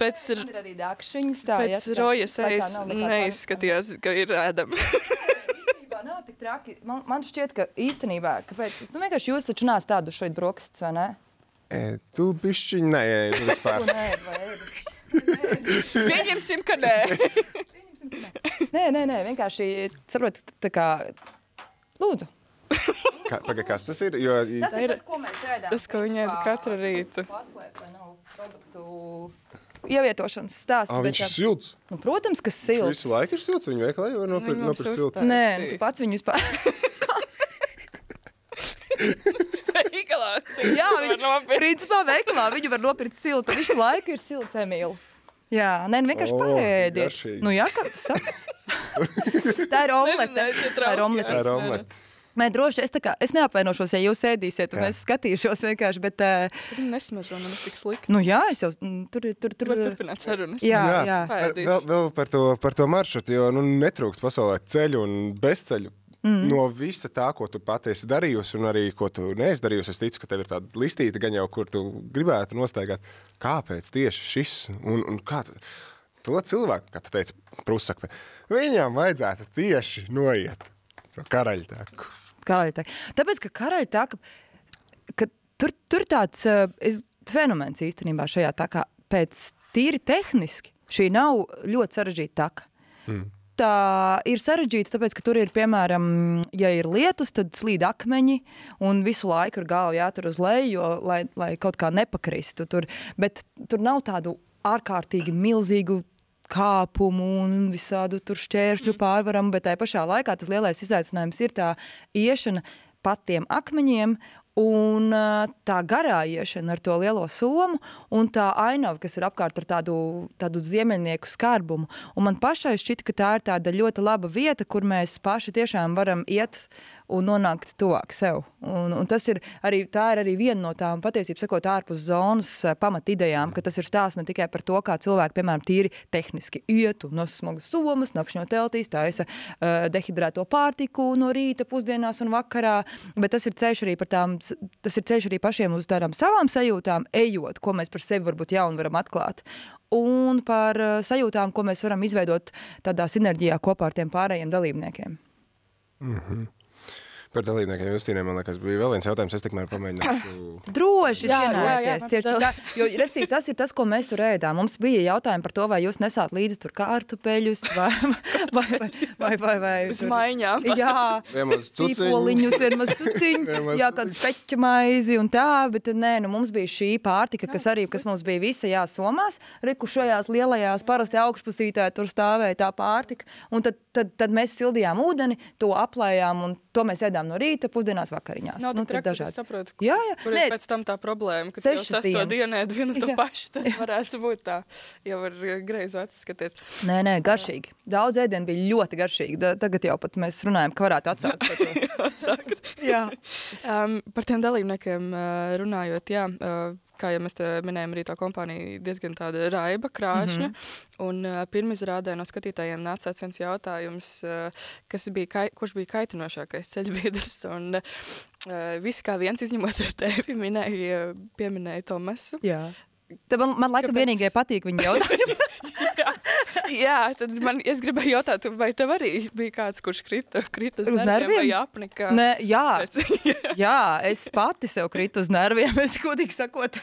pēc, pēc rojas ejas neizskatījās, ka ir ēdama. [laughs] nav tik traki. Man, man šķiet, ka īstenībā, kāpēc, nu vienkārši jūs taču nāc tādu šeit brokastis, vai ne? E, tu bišķiņ neēdi vispār. Pieņemsim, ka nē. nē, nē, nē, vienkārši saprot, tā kā, lūdzu. Kā, paga, kas tas ir? Jo, tas ir tas, ko mēs ēdam. Tas, ko viņi ēda katru rītu. Paslēp, vai nav produktu ievietošanas stāsts. Ah, viņš ir silts. Nu, protams, ka silts. Viņš visu laiku ir silts. Viņu veikalā jau var nopirkt, nopirkt siltu. Nē, tu pats viņu vispār. [laughs] veikalā siltu Jā, nopirkt. Principā veikalā viņu var nopirkt siltu. Visu laiku ir silts, Emīl. Jā, nē, nu vienkārši oh, paēdiet. Nu jā, kā tu saki. tā ir omlete. Tā ir omlete. Ir. Nē, droši es, kā, es neapvainošos, ja jūs ēdīsiet, un jā. es skatīšos vienkārši. Bet, uh, Viņa nesmaržo man tik slikti. Nu, jā, es jau mm, tur tur tur tur turpināt sarunas. Jā, jā. jā. Vēl, vēl par, to, par to maršrutu, jo nu, netrūkst pasaulē ceļu un bezceļu. Mm. No visa tā, ko tu patiesi darījusi, un arī ko tu neesi darījusi, es ticu, ka tev ir tāda listīte, gan jau, kur tu gribētu nostaigāt. Kāpēc tieši šis? Un, un kā tu, to cilvēku, kā tu teici, prusakve, viņam vajadzētu tieši noiet to karaļtēku karaļtaka. Tāpēc, ka karaļtaka, ka tur, tur tāds uh, es, fenomens īstenībā šajā takā pēc tīri tehniski. Šī nav ļoti sarežģīta taka. Mm. Tā ir sarežģīta, tāpēc, ka tur ir, piemēram, ja ir lietus, tad slīd akmeņi un visu laiku ir galva jātur uz leju, jo, lai, lai kaut kā nepakristu. Tur. Bet tur nav tādu ārkārtīgi milzīgu kāpumu un visādu šķēršļu mm. pārvaram, bet tajā pašā laikā tas lielais izaicinājums ir tā iešana pa tiem akmeņiem Un tā garā iešana ar to lielo somu un tā ainava, kas ir apkārt ar tādu, tādu ziemeļnieku skarbumu. Un man pašai šķita, ka tā ir tāda ļoti laba vieta, kur mēs paši tiešām varam iet un nonākt tuvāk sev. Un, un tas ir arī, tā ir arī viena no tām patiesībā sakot ārpus zonas eh, pamatidejām, ka tas ir stāsts ne tikai par to, kā cilvēki, piemēram, tīri tehniski iet un nos smagas somas, nakšņo teltīs, taisa uh, dehidrēto pārtiku no rīta, pusdienās un vakarā, bet tas ir ceļš arī par tām, tas ir ceļš arī pašiem uz tādām savām sajūtām, ejot, ko mēs par sevi varbūt jaunu varam atklāt un par uh, sajūtām, ko mēs varam izveidot tādā sinerģijā kopā ar tiem pārējiem dalībniekiem. Mm -hmm. Par dalībniekiem Justīniem, man liekas, bija vēl viens jautājums. Es tikmēr pamēģināšu. [coughs] Droši Jā, jā, jā, Tieši tā, jo, respektīvi, tas ir tas, ko mēs tur ēdām. Mums bija jautājumi par to, vai jūs nesāt līdzi tur kārtupeļus vai, [laughs] vai, vai, vai, vai, vai Uz maiņām. [laughs] Jā, Vienmaz cuciņu. Cīpoliņus, vienmaz cuciņu, [laughs] jā, kādu speķu maizi un tā, bet nē, nu mums bija šī pārtika, kas arī, kas mums bija visa jā, somās, reku šajās lielajās parasti augšpusītē tur stāvēja tā pārtika, un tad, tad, tad mēs sildījām ūdeni, to aplējām, un to mēs ēdām no rīta, pusdienās, vakariņās. Nav nu, tik traki, es saprotu, Jā, jā. Kur Nē, ir pēc tam tā problēma, ka Sešas sesto ēd vienu to Jā. pašu, tad varētu būt tā, jau var greizi acis skaties. Nē, nē, garšīgi. Daudz ēdienu bija ļoti garšīgi. Da, tagad jau pat mēs runājam, ka varētu atsākt. Atsākt. jā. Um, par tiem dalībniekiem uh, runājot, jā, uh, kā jau mēs minējām, arī tā kompānija diezgan tāda raiba, krāšņa. Mm -hmm. Un uh, pirmizrādē no skatītājiem nāca viens jautājums, uh, kas bija, kai, kurš bija kaitinošākais ceļbiedrs. [laughs] Un uh, visi kā viens izņemot tevi minēja, pieminēja Tomasu. jā. Tad man, man laikam Kāpēc? vienīgai patīk viņa jautājumi. [laughs] [laughs] Jā, tad man, es gribēju jautāt, vai tev arī bija kāds, kurš krita, krita uz, Uz nerviem? vai apnika? Nē, jā. [laughs] Jā, es pati sev kritu uz nerviem, es godīgi sakot.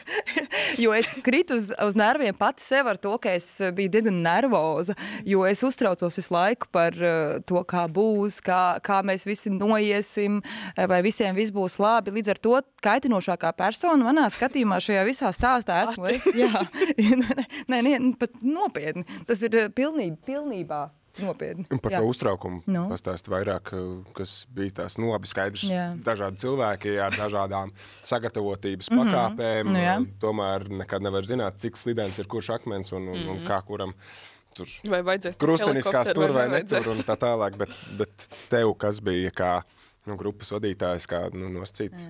Jo es kritu uz, uz nerviem pati sev ar to, ka es biju diezgan nervoza. Jo es uztraucos visu laiku par uh, to, kā būs, kā, kā mēs visi noiesim, eh, vai visiem viss būs labi. Līdz ar to kaitinošākā persona manā skatījumā šajā visā stāstā esmu es. Jā, [laughs] nē, nē, pat nopietni. Tas ir eh, pilnībā, pilnībā nopietni. Un par Jā. to uztraukumu Nu. pastāst vairāk, uh, kas bija tās nu, labi skaidrs. Jā. Dažādi cilvēki ar dažādām [laughs] sagatavotības pakāpēm. Nu, jā. uh, Tomēr nekad nevar zināt, cik slidens ir kurš akmens un, un, un kā kuram tur vai vajadzēs krusteniskās tur vai netur nevajadzēs? un tā tālāk. Bet, bet tev, kas bija kā nu, grupas vadītājs, kā nu, noscīts.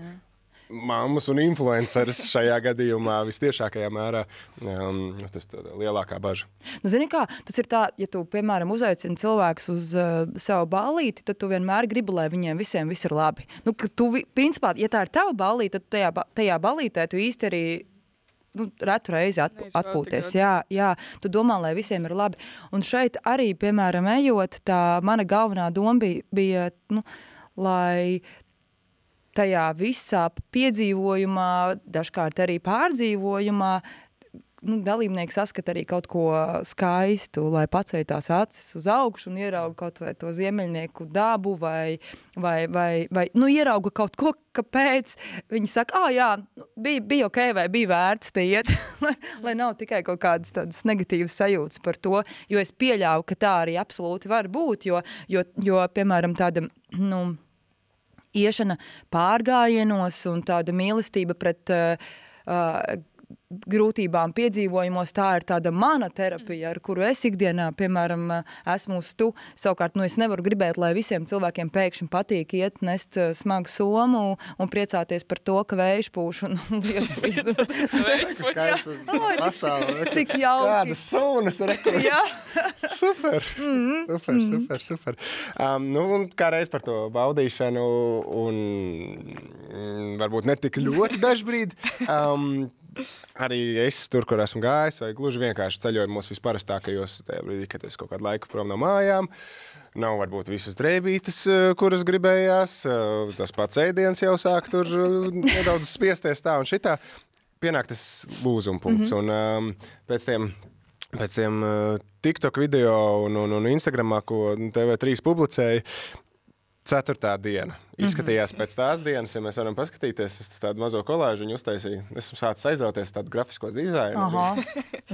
Māmas un influenceris šajā gadījumā visciešākajā mērā um, tas ir lielākā bažas. Nu, zini, kā, tas ir tā, ja tu, piemēram, uzaicini cilvēkus uz uh, savu ballīti, tad tu vienmēr gribi, lai viņiem visiem viss ir labi. Nu, ka tu, principā, ja tā ir tava ballīte, tad tajā, tajā ballītē tu īsti arī nu, retu reizi atp atpūties. Jā, jā, tu domā, lai visiem ir labi. Un šeit arī, piemēram, ejot, tā mana galvenā doma bija, bija nu, lai tajā visā piedzīvojumā, dažkārt arī pārdzīvojumā, nu, dalībnieki saskata arī kaut ko skaistu, lai paceļ tās acis uz augšu un ierauga kaut vai to ziemeļnieku dabu, vai, vai, vai, vai nu, ierauga kaut ko, kāpēc viņi saka, ah, jā, nu, bija, bija ok, vai bija vērts te iet, [laughs] lai, lai nav tikai kaut kādas tādas negatīvas sajūtas par to, jo es pieļauju, ka tā arī absolūti var būt, jo, jo, jo piemēram, tāda, nu, iešana pārgājienos un tāda mīlestība pret uh, grūtībām, piedzīvojumos, tā ir tāda mana terapija, ar kuru es ikdienā, piemēram, esmu uz tu. Savukārt, nu, es nevaru gribēt, lai visiem cilvēkiem pēkšņi patīk iet nest uh, smagu somu un priecāties par to, ka vējš pūš un [laughs] lietas. [laughs] [laughs] Pasaule. cik jauki. Kādas sunas rekords. Jā, Super, Mm-hmm. super, super, super. Um, nu, un kā reiz par to baudīšanu, un mm, varbūt ne tik ļoti dažbrīd. Um, arī es tur, kur esmu gājis, vai gluži vienkārši ceļojumos visparastākajos, tajā brīdī, kad es kaut kādu laiku prom no mājām. Nav varbūt visas drēbītes, eh, kuras gribējās. eh, Tas pats ēdiens jau sāk tur eh, nedaudz spiesties tā un šitā. Pienāk tas lūzuma punkts. Mm -hmm. un, um, pēc tiem Pēc tiem uh, TikTok video un, un, un Instagramā, ko TV3 publicēja, ceturtā diena. Izskatījās pēc tās dienas, ja mēs varam paskatīties uz tādu mazo kolāžu, viņa uztaisīja. Esmu sācis aizrauties tādu grafisko dizainu.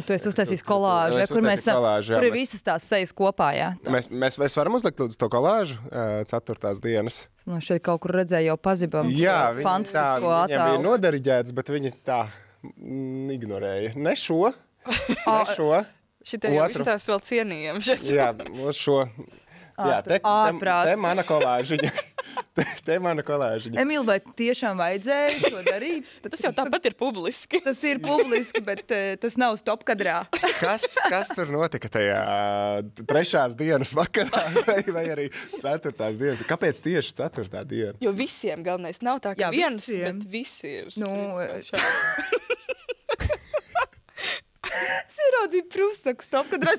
Tu esi uztaisījis kolāžu, es ja, kur mēs kolāžu, jā, kur ir mēs- visas tās sejas kopā, jā. Mēs, mēs, mēs varam uzlikt lūdzu, to kolāžu uh, ceturtās dienas. Man šeit kaut kur redzēju jau pazibam. Jā, šo viņi tā, viņiem bija nodariģēts, bet viņi tā mm, ignorēja. Ne šo, [laughs] ne šo. Šitie jau Otru. izstāsta vēl cienījami. šeit. Jā, uz šo. Jā, te, [laughs] te, te mana kolāžiņa. Te, mana kolāžiņa. Emīl, vai tiešām vajadzēja to darīt? [laughs] Tas jau tāpat ir publiski. Tas ir publiski, bet uh, tas nav stop kadrā. [laughs] Kas, kas tur notika tajā trešās dienas vakarā vai, vai arī ceturtās dienas? Kāpēc tieši ceturtā diena? Jo visiem galvenais nav tā, ka Jā, viens, visiem. bet visi ir. Nu. Es ieraudzīju prusaku stop kadrā.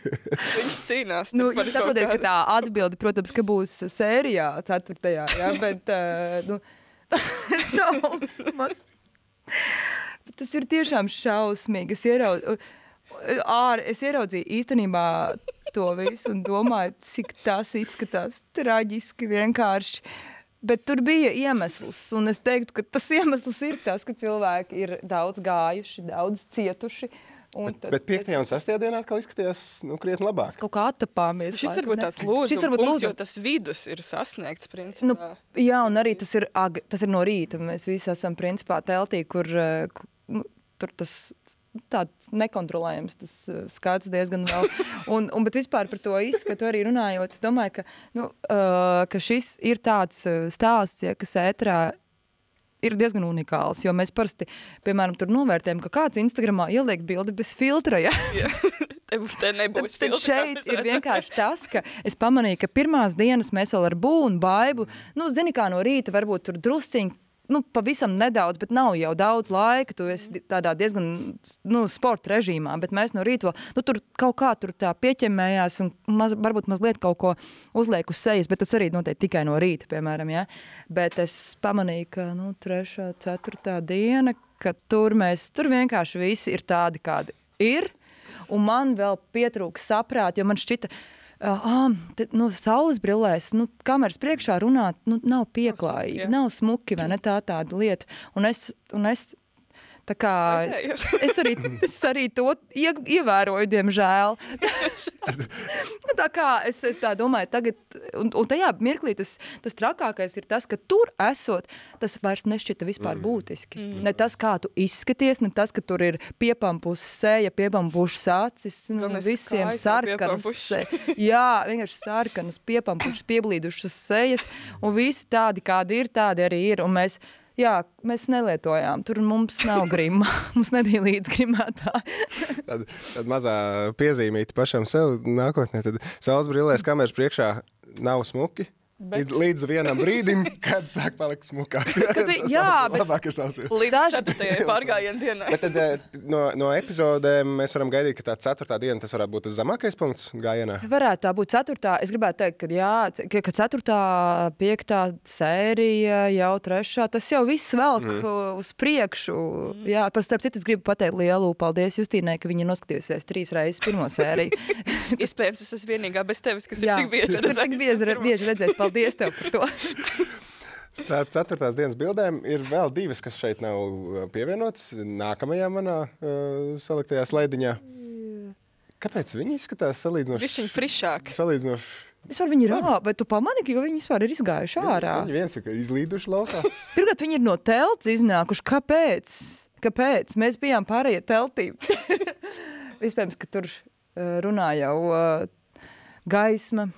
Viņš cīnās. Nu, jūs saprotat, ka tā atbilde, protams, ka būs sērijā, ceturtajā, jā, bet uh, nu, [laughs] šausmas. Tas ir tiešām šausmīgi. Es, ierau, ār, es ieraudzīju īstenībā to visu un domāju, cik tas izskatās traģiski vienkārši. Bet tur bija iemesls, un es teiktu, ka tas [laughs] iemesls ir tas, ka cilvēki ir daudz gājuši, daudz cietuši. un tad Bet 5. un 6. dienā atkal izskatījās nu, krietni labāk. Mēs kaut kā attapāmies. Šis varbūt tāds lūzums, Šis varbūt punkts, jo lūzums. tas vidus ir sasniegts, Nu, principā. jā, un arī tas ir, ag, tas ir no rīta. Mēs visi esam principā teltī, kur, eh, ku- nu, tur tas tāds nekontrolējams, tas eh, skats diezgan vēl. [laughs] Un, un, bet vispār par to izskatu arī runājot, es domāju, ka, nu, uh, ka šis ir tāds stāsts, ja, kas ētrā ir diezgan unikāls. Jo mēs parasti, piemēram, tur novērtējam, ka kāds Instagramā ieliek bildi bez filtra. Ja? [laughs] Te, te nebūs Tad filtra, kā šeit ir vienkārši tas, ka es pamanīju, ka pirmās dienas mēs vēl ar būnu, baidu, nu, zini, kā no rīta varbūt tur drusciņi. Nu, pavisam nedaudz, bet nav jau daudz laika. Tu esi tādā diezgan nu, sporta režīmā, bet mēs no rīta nu, tur kaut kā tur pieķemējās un maz, varbūt mazliet kaut ko uzliek uz sejas, bet tas arī notiek tikai no rīta, piemēram. Ja? Bet es pamanīju, ka nu, trešā, ceturtā diena, ka tur mēs tur vienkārši visi ir tādi, kādi ir. Un man vēl pietrūka saprāta, jo man šķita, ah, nu, saules brillēs, nu, kameras priekšā runāt, nu, nav pieklājīgi, nav smuki, vai ne tā tāda lieta. Un es, un es tā kā, [laughs] es, arī, es arī to ie, ievēroju, diemžēl. Nu, tā kā es, es tā domāju, tagad, un, un tajā mirklī tas, tas trakākais ir tas, ka tur esot, tas vairs nešķita vispār mm. būtiski. Mm. Ne tas, kā tu izskaties, ne tas, ka tur ir piepampusi seja, piepampušas acis, nu, visiem sarkanas. Jā, vienkārši sarkanas, piepampušas, pieblīdušas sejas, un visi tādi, kādi ir, tādi arī ir. Un mēs, jā, mēs nelietojām, tur mums nav grima, [laughs] mums nebija līdz grimētā. [laughs] Tad, tad mazā piezīmīte pašam sev nākotnē. Tad saules brillēs kameras priekšā nav smuki. Bet... Līdz vienam brīdim, [laughs] kad sāk palikt smukāk. [laughs] Jā, bet- labāk ir brillēs. Līdz ceturtajai [laughs] pārgājienu dienai. Bet tad, eh, no, no epizodēm mēs varam gaidīt, ka tā ceturtā diena tas varētu būt tas zemākais punkts gājienā. Varētu tā būt ceturtā. Es gribētu teikt, ka, jā, ka, ka ceturtā, piektā sērija, jau trešā, tas jau viss velk mm. uz priekšu. Mm. Jā, par starp citu, es gribu pateikt lielu paldies Justīnai, ka viņa noskatījusies trīs reizes pirmo sēriju. Iespējams, es esmu vienīgā bez tevis, kas ir Jā, tik bieži tas ir tik bieži, bieži redzējis. Paldies tev par to. [laughs] Starp ceturtās dienas bildēm ir vēl divas, kas šeit nav uh, pievienotas. Nākamajā manā uh, saliktajā slaidiņā. Kāpēc viņi izskatās salīdzinoši? Višķiņ frišāk. Salīdzinoši. Vispār viņi ir ārā, vai tu pamanīji, ka viņi vispār ir izgājuši ārā? Viņi viens ir izlīduši laukā. [laughs] Pirmkārt, viņi ir no telts iznākuši. Kāpēc? Kāpēc? Mēs bijām pārējie teltī. [laughs] Iespējams, ka tur runā jau uh, gaisma.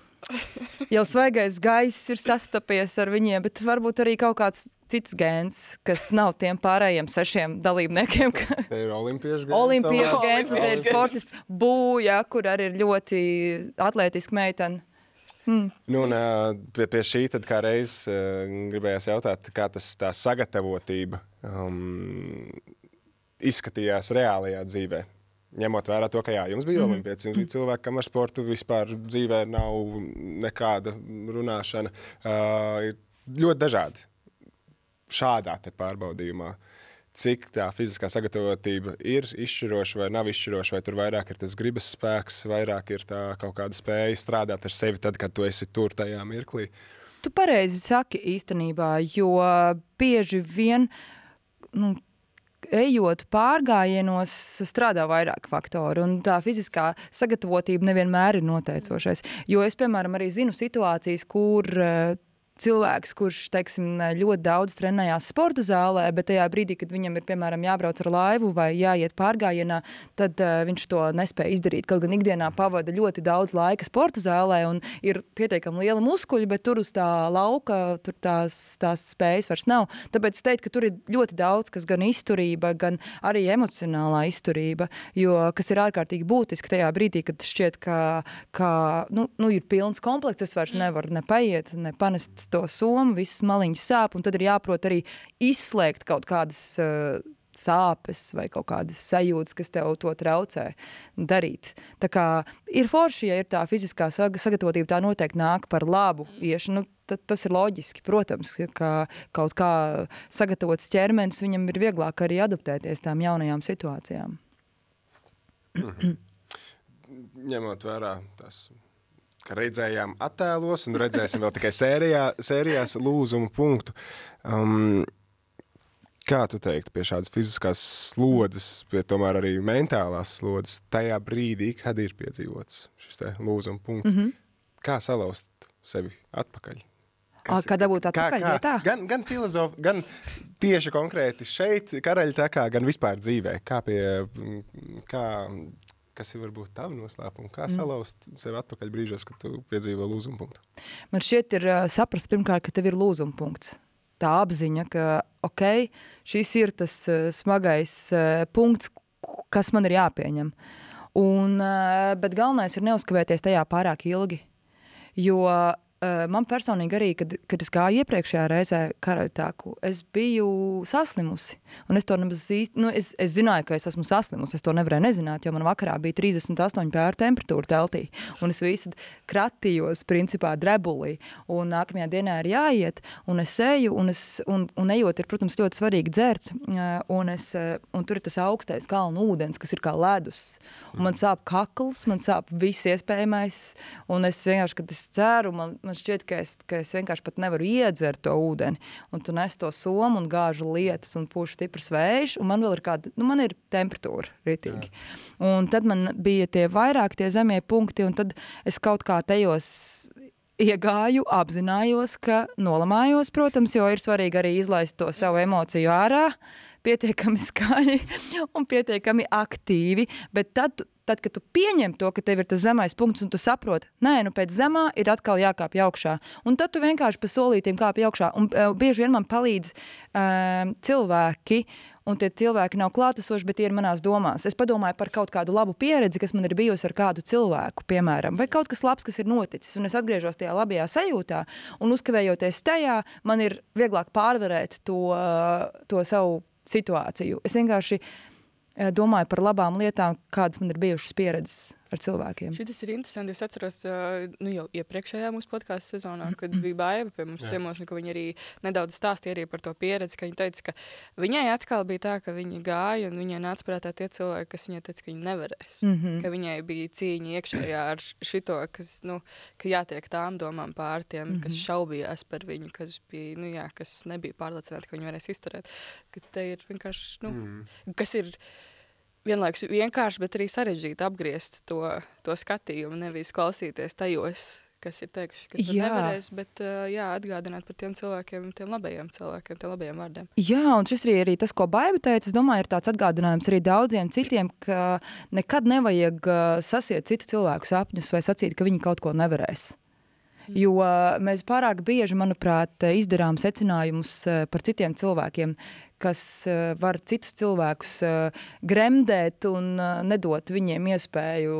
Jau svaigais gaiss ir sastapies ar viņiem, bet varbūt arī kaut kāds cits gēns, kas nav tiem pārējiem sešiem dalībniekiem. ka- Te ir olimpiešu gēns. Olimpiešu gēns, bet ir sportists būja, kur arī ir ļoti atletiska meitene. Nu, un, pie, pie šī tad kā reiz gribējās jautāt, kā tas tā sagatavotība um, izskatījās reālajā dzīvē. Ņemot vērā to, ka jā, jums bija -hmm. olimpiāts, jums bija cilvēki, kam ar sportu vispār dzīvē nav nekāda runāšana. Uh, ir ļoti dažādi šādā pārbaudījumā. Cik tā fiziskā sagatavotība ir izšķiroša vai nav izšķiroša, vai tur vairāk ir tas gribas spēks, vairāk ir tā kaut kāda spēja strādāt ar sevi tad, kad tu esi tur tajā mirklī. Tu pareizi saki īstenībā, jo bieži vien, nu, ejot pārgājienos, strādā vairāk faktori, un tā fiziskā sagatavotība nevienmēr ir noteicošais. Jo es, piemēram, arī zinu situācijas, kur eh, cilvēks, kurš teiksim, ļoti daudz trenējās sporta zālē, bet tajā brīdī, kad viņam ir piemēram jābrauc ar laivu vai jāiet pārgājienā, tad uh, viņš to nespēja izdarīt. Kaut gan ikdienā pavada ļoti daudz laika sporta zālē un ir pietiekami liela muskuļa, bet tur uz tā lauka tur tās, tās spējas vairs nav. Tāpēc es teiktu, ka tur ir ļoti daudz, kas gan izturība, gan arī emocionālā izturība, jo, kas ir ārkārtīgi būtiski tajā brīdī, kad šķiet, ka, ka nu, nu, ir pilns komplekts, es vairs nevaru ne paiet, ne panest to somu, visas maliņas sāp, un tad ir jāprot arī izslēgt kaut kādas uh, sāpes vai kaut kādas sajūtas, kas tev to traucē darīt. Tā kā ir forši, ja ir tā fiziskā sagatavotība, tā noteikti nāk par labu iešu. Nu, tas ir loģiski. Protams, ka kaut kā sagatavots ķermenis, viņam ir vieglāk arī adaptēties tām jaunajām situācijām. [clears throat] Ņemot vērā tas ka redzējām attēlos un redzēsim vēl tikai sērijā, sērijās lūzumu punktu. Um, kā tu teiktu, pie šādas fiziskās slodzes, pie tomēr arī mentālās slodzes, tajā brīdī, kad ir piedzīvots šis lūzuma punkts, mm -hmm. kā salauzt sevi atpakaļ? Kas, kā dabūt atpakaļ kā, kā, gan, gan filozofi, gan tieši konkrēti šeit, karaļa takā, gan vispār dzīvē. Kā pie, kā, kas ir varbūt tavi noslēpumi? Kā mm. salauzt sevi atpakaļ brīžos, kad tu piedzīvo lūzuma punktu? Man šķiet, ir uh, saprast pirmkārt, ka tev ir lūzuma punkts. Tā apziņa, ka ok, šis ir tas uh, smagais uh, punkts, kas man ir jāpieņem. Un, uh, bet galvenais ir neuzkavēties tajā pārāk ilgi. Jo Eh, man personīgi arī, kad, kad es gāju iepriekšējā reizē karaļtāku, es biju saslimusi. Un es to nemaz īsti, nu, es, es zināju, ka es esmu saslimusi. Es to nevarēju nezināt, jo man vakarā bija 38 pēr temperatūra teltī. Un es visu kratījos, principā, drebulī. Un nākamajā dienā ir jāiet, un es eju, un, es, un, un ejot ir, protams, ļoti svarīgi dzert. Eh, un, es, eh, un tur ir tas augstais kalnu ūdens, kas ir kā ledus. Un man sāp kakls, man sāp viss iespējamais. Un es vienkārši, kad es ceru, man, man man šķiet, ka es, ka es vienkārši pat nevaru iedzert to ūdeni. Un tu nes to somu un gāžu lietas un pūš stiprs vējš, un man vēl ir kāda, nu man ir temperatūra ritīgi. Jā. Un tad man bija tie vairāk tie zemie punkti, un tad es kaut kā tajos iegāju, apzinājos, ka nolamājos, protams, jo ir svarīgi arī izlaist to savu emociju ārā, pietiekami skaļi [laughs] un pietiekami aktīvi, bet tad tad, kad tu pieņem to, ka tev ir tas zemais punkts, un tu saproti, nē, nu pēc zemā ir atkal jākāpj augšā. Un tad tu vienkārši pa solītiem kāpj augšā. Un uh, bieži vien man palīdz uh, cilvēki, un tie cilvēki nav klātesoši, bet tie ir manās domās. Es padomāju par kaut kādu labu pieredzi, kas man ir bijusi ar kādu cilvēku, piemēram, vai kaut kas labs, kas ir noticis, un es atgriežos tajā labajā sajūtā, un uzkavējoties tajā, man ir vieglāk pārvarēt to, to savu situāciju. Es vienkārši Eh, domāju par labām lietām, kādas man ir bijušas pieredzes ar cilvēkiem. Šis ir interesanti. Es atceros, nu, jau iepriekšējā mūsu podkāstu sezonā, kad bija baiva pie mums ciemos, ka viņi arī nedaudz stāstīja arī par to pieredzi, ka viņi teica, ka viņai atkal bija tā, ka viņi gāja un viņai nāca prātā tie cilvēki, kas viņai teica, ka viņi nevarēs. Mm -hmm. Ka viņai bija cīņa iekšējā ar šito, kas, nu, ka jātiek tām domām pār tiem, mm -hmm. kas šaubījās par viņu, kas, bija, nu, jā, kas nebija pārliecināti, ka viņi varēs izturēt. Ka te ir vienkārši, nu, mm. kas ir vienlaikus vienkārši, bet arī sarežģīti apgriezt to, to skatījumu, nevis klausīties tajos, kas ir teikuši, ka tas nevarēs, bet jā, atgādināt par tiem cilvēkiem, tiem labajiem cilvēkiem, tiem labajiem vārdiem. Jā, un šis arī, arī tas, ko Baiba teica, es domāju, ir tāds atgādinājums arī daudziem citiem, ka nekad nevajag sasiet citu cilvēku sapņus vai sacīt, ka viņi kaut ko nevarēs. Jo mēs pārāk bieži, manuprāt, izdarām secinājumus par citiem cilvēkiem, kas var citus cilvēkus gremdēt un nedot viņiem iespēju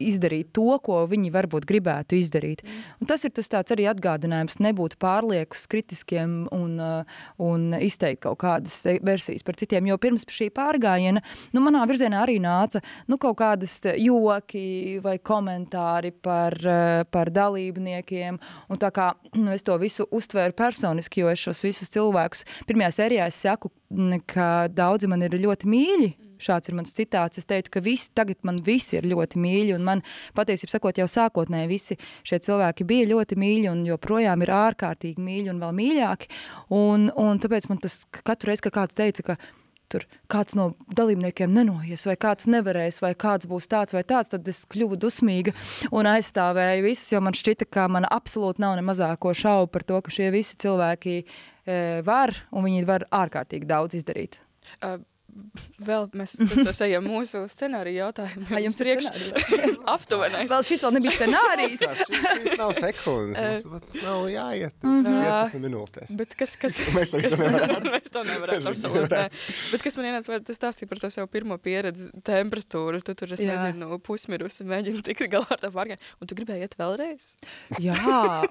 izdarīt to, ko viņi varbūt gribētu izdarīt. Un tas ir tas tāds arī atgādinājums nebūt pārliekus kritiskiem un, uh, un izteikt kaut kādas versijas par citiem, jo pirms šī pārgājiena, nu, manā virzienā arī nāca, nu, kaut kādas joki vai komentāri par, uh, par dalībniekiem, un tā kā, nu, es to visu uztvēru personiski, jo es šos visus cilvēkus, pirmajā sērijā es saku, ka daudzi man ir ļoti mīļi, Šāds ir mans citāts. Es teiktu, ka visi, tagad man visi ir ļoti mīļi, un man patiesībā sakot, jau sākotnēji visi šie cilvēki bija ļoti mīļi, un joprojām ir ārkārtīgi mīļi un vēl mīļāki. Un, un tāpēc man tas katru reizi, kad kāds teica, ka tur kāds no dalībniekiem nenoies, vai kāds nevarēs, vai kāds būs tāds vai tāds, tad es kļuvu dusmīga un aizstāvēju visus, jo man šķita, ka man absolūti nav ne mazāko šaubu par to, ka šie visi cilvēki e, var, un viņi var ārkārtīgi daudz izdarīt. Uh, Vēl mēs [laughs] ejam mūsu scenāriju jautājumu. Vai jums priekš [laughs] aptuvenais? Vēl šis vēl nebija scenārijs. šis, šis nav sekundes. Mums nav jāiet. Mm -hmm. 15 minūtēs. Bet kas, kas, mēs, kas, to mēs to nevarētu. absolūti nē. Bet kas man ienāca, vai tu stāstīji par to savu pirmo pieredzi temperatūru, tu tur, es Jā. nezinu, pusmirusi, mēģini tikt galā ar tā pārgājienu, un tu gribēji iet vēlreiz? Jā,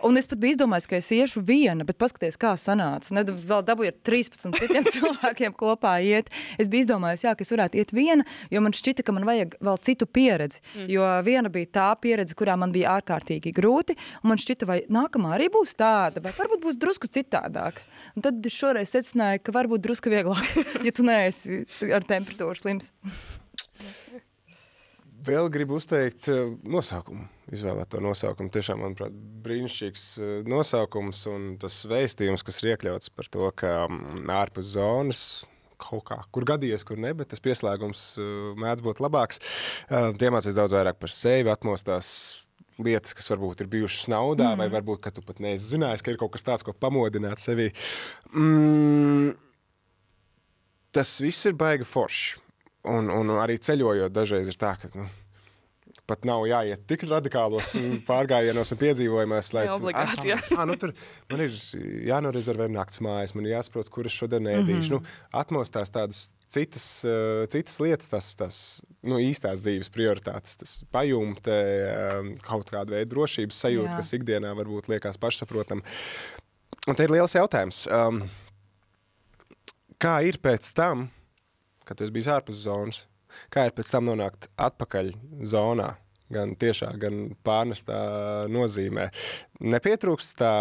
un es pat biju izdomājis, ka es iešu viena, bet paskaties, kā sanāca. Ne, vēl dabūju ar 13 citiem [laughs] cilvēkiem kopā iet. Es es biju izdomājusi, jā, ka es varētu iet viena, jo man šķita, ka man vajag vēl citu pieredzi. Mm. Jo viena bija tā pieredze, kurā man bija ārkārtīgi grūti, un man šķita, vai nākamā arī būs tāda, vai varbūt būs drusku citādāk. Un tad šoreiz secināju, ka varbūt drusku vieglāk, [laughs] ja tu neesi ar temperatūru slims. Vēl gribu uzteikt uh, nosaukumu, izvēlēto nosaukumu. Tiešām, manuprāt, brīnišķīgs uh, nosaukums un tas vēstījums, kas ir iekļauts par to, ka um, ārpus zonas kaut kā, kur gadījies, kur ne, bet tas pieslēgums uh, mēdz būt labāks. Uh, tie mācīs daudz vairāk par sevi, atmostās lietas, kas varbūt ir bijušas naudā, mm. vai varbūt, ka tu pat neesi zinājis, ka ir kaut kas tāds, ko pamodināt sevi. Mm, tas viss ir baigi forši. Un, un arī ceļojot, dažreiz ir tā, ka nu, pat nav jāiet tik radikālos pārgājienos un piedzīvojumos, lai Jā, obligāti, jā. Ah, nu, tur man ir jānorezervē nakts mājas, man ir jāsaprot, kur es šodien ēdīšu. Mm -hmm. nu, atmostās tādas citas, uh, citas lietas, tas, tas nu, īstās dzīves prioritātes, tas pajumte, um, kaut kāda veida drošības sajūta, Jā. kas ikdienā varbūt liekas pašsaprotam. Un te ir liels jautājums. Um, kā ir pēc tam, kad tu esi bijis ārpus zonas, kā ir pēc tam nonākt atpakaļ zonā, gan tiešā, gan pārnestā nozīmē. Nepietrūkst tā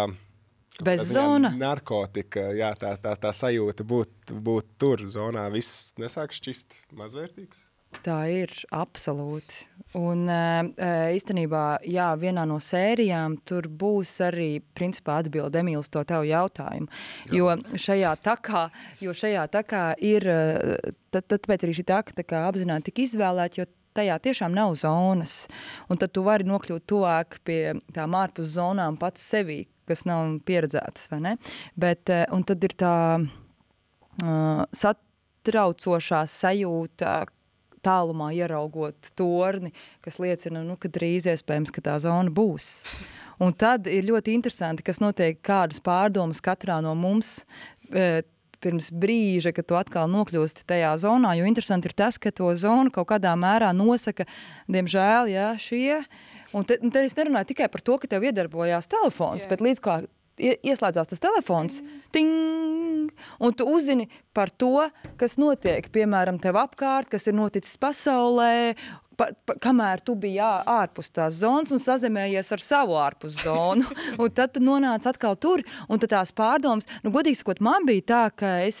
Bez tādā ziņā zona. narkotika, jā, tā, tā, tā sajūta būt, būt tur zonā, viss nesāk šķist mazvērtīgs. Tā ir absolūti. Un ē, ē, īstenībā, jā, vienā no sērijām tur būs arī, principā, atbilde Emīls to tev jautājumu. Jo šajā takā, jo šajā takā ir, ē, tad, tāpēc arī šī taka tā kā apzināti tika izvēlēta, jo tajā tiešām nav zonas. Un tad tu vari nokļūt tuvāk pie tām ārpus zonām pats sevī, kas nav pieredzētas, vai ne? Bet, un tad ir tā uh, satraucošā sajūta, tālumā ieraugot torni, kas liecina, nu, ka drīz iespējams, ka tā zona būs. Un tad ir ļoti interesanti, kas notiek, kādas pārdomas katrā no mums e, pirms brīža, kad tu atkal nokļūsti tajā zonā, jo interesanti ir tas, ka to zonu kaut kādā mērā nosaka, diemžēl, jā, šie. Un te, un te es nerunāju tikai par to, ka tev iedarbojās telefons, Jā. bet līdz kā ieslēdzās tas telefons, ting, un tu uzzini par to, kas notiek, piemēram, tev apkārt, kas ir noticis pasaulē, pa, pa, kamēr tu biji ā- ārpus tās zonas un sazemējies ar savu ārpus zonu. [laughs] un tad tu nonāc atkal tur, un tās pārdomas, nu, godīgi sakot, man bija tā, ka es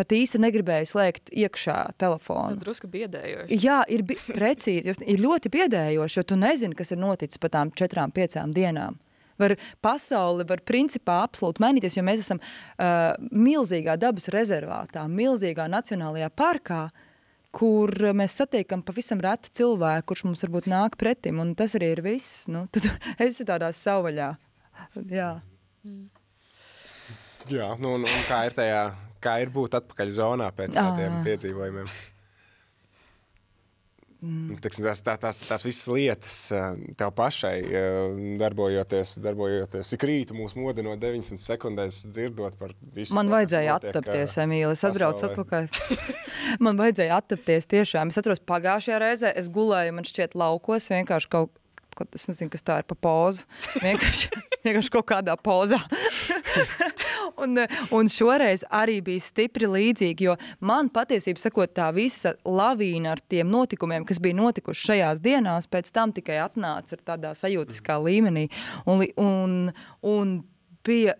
pat īsti negribēju slēgt iekšā telefonu. Tas drusku biedējoši. Jā, ir bi- precīzi. Ir ļoti biedējoši, jo tu nezini, kas ir noticis pa tām četrām, piecām dienām. Var pasauli var principā absolūti mainīties, jo mēs esam uh, milzīgā dabas rezervātā, milzīgā nacionālajā parkā, kur mēs satiekam pavisam retu cilvēku, kurš mums varbūt nāk pretim, un tas arī ir viss. Nu, tad [laughs] esi tādā savvaļā. Jā. Jā, nu, un, un kā ir tajā, kā ir būt atpakaļ zonā pēc tādiem piedzīvojumiem? Mm. Tiksim, tās, tā, tās, tās visas lietas eh, tev pašai eh, darbojoties, darbojoties ik rītu mūs modino 900 sekundēs dzirdot par visu. Man to, vajadzēja notiek, attapties, eh, Emīlija. Es atbraucu atpakaļ. [laughs] man vajadzēja attapties tiešām. Es atceros, pagājušajā reizē es gulēju, man šķiet, laukos vienkārši kaut ko, es nezinu, kas tā ir pa pozu. Vienkārši, [laughs] vienkārši kaut kādā pozā. [laughs] un, un šoreiz arī bija stipri līdzīgi, jo man patiesībā sakot, tā visa lavīna ar tiem notikumiem, kas bija notikuši šajās dienās, pēc tam tikai atnāca ar tādā sajūtiskā līmenī. Un, un, un bija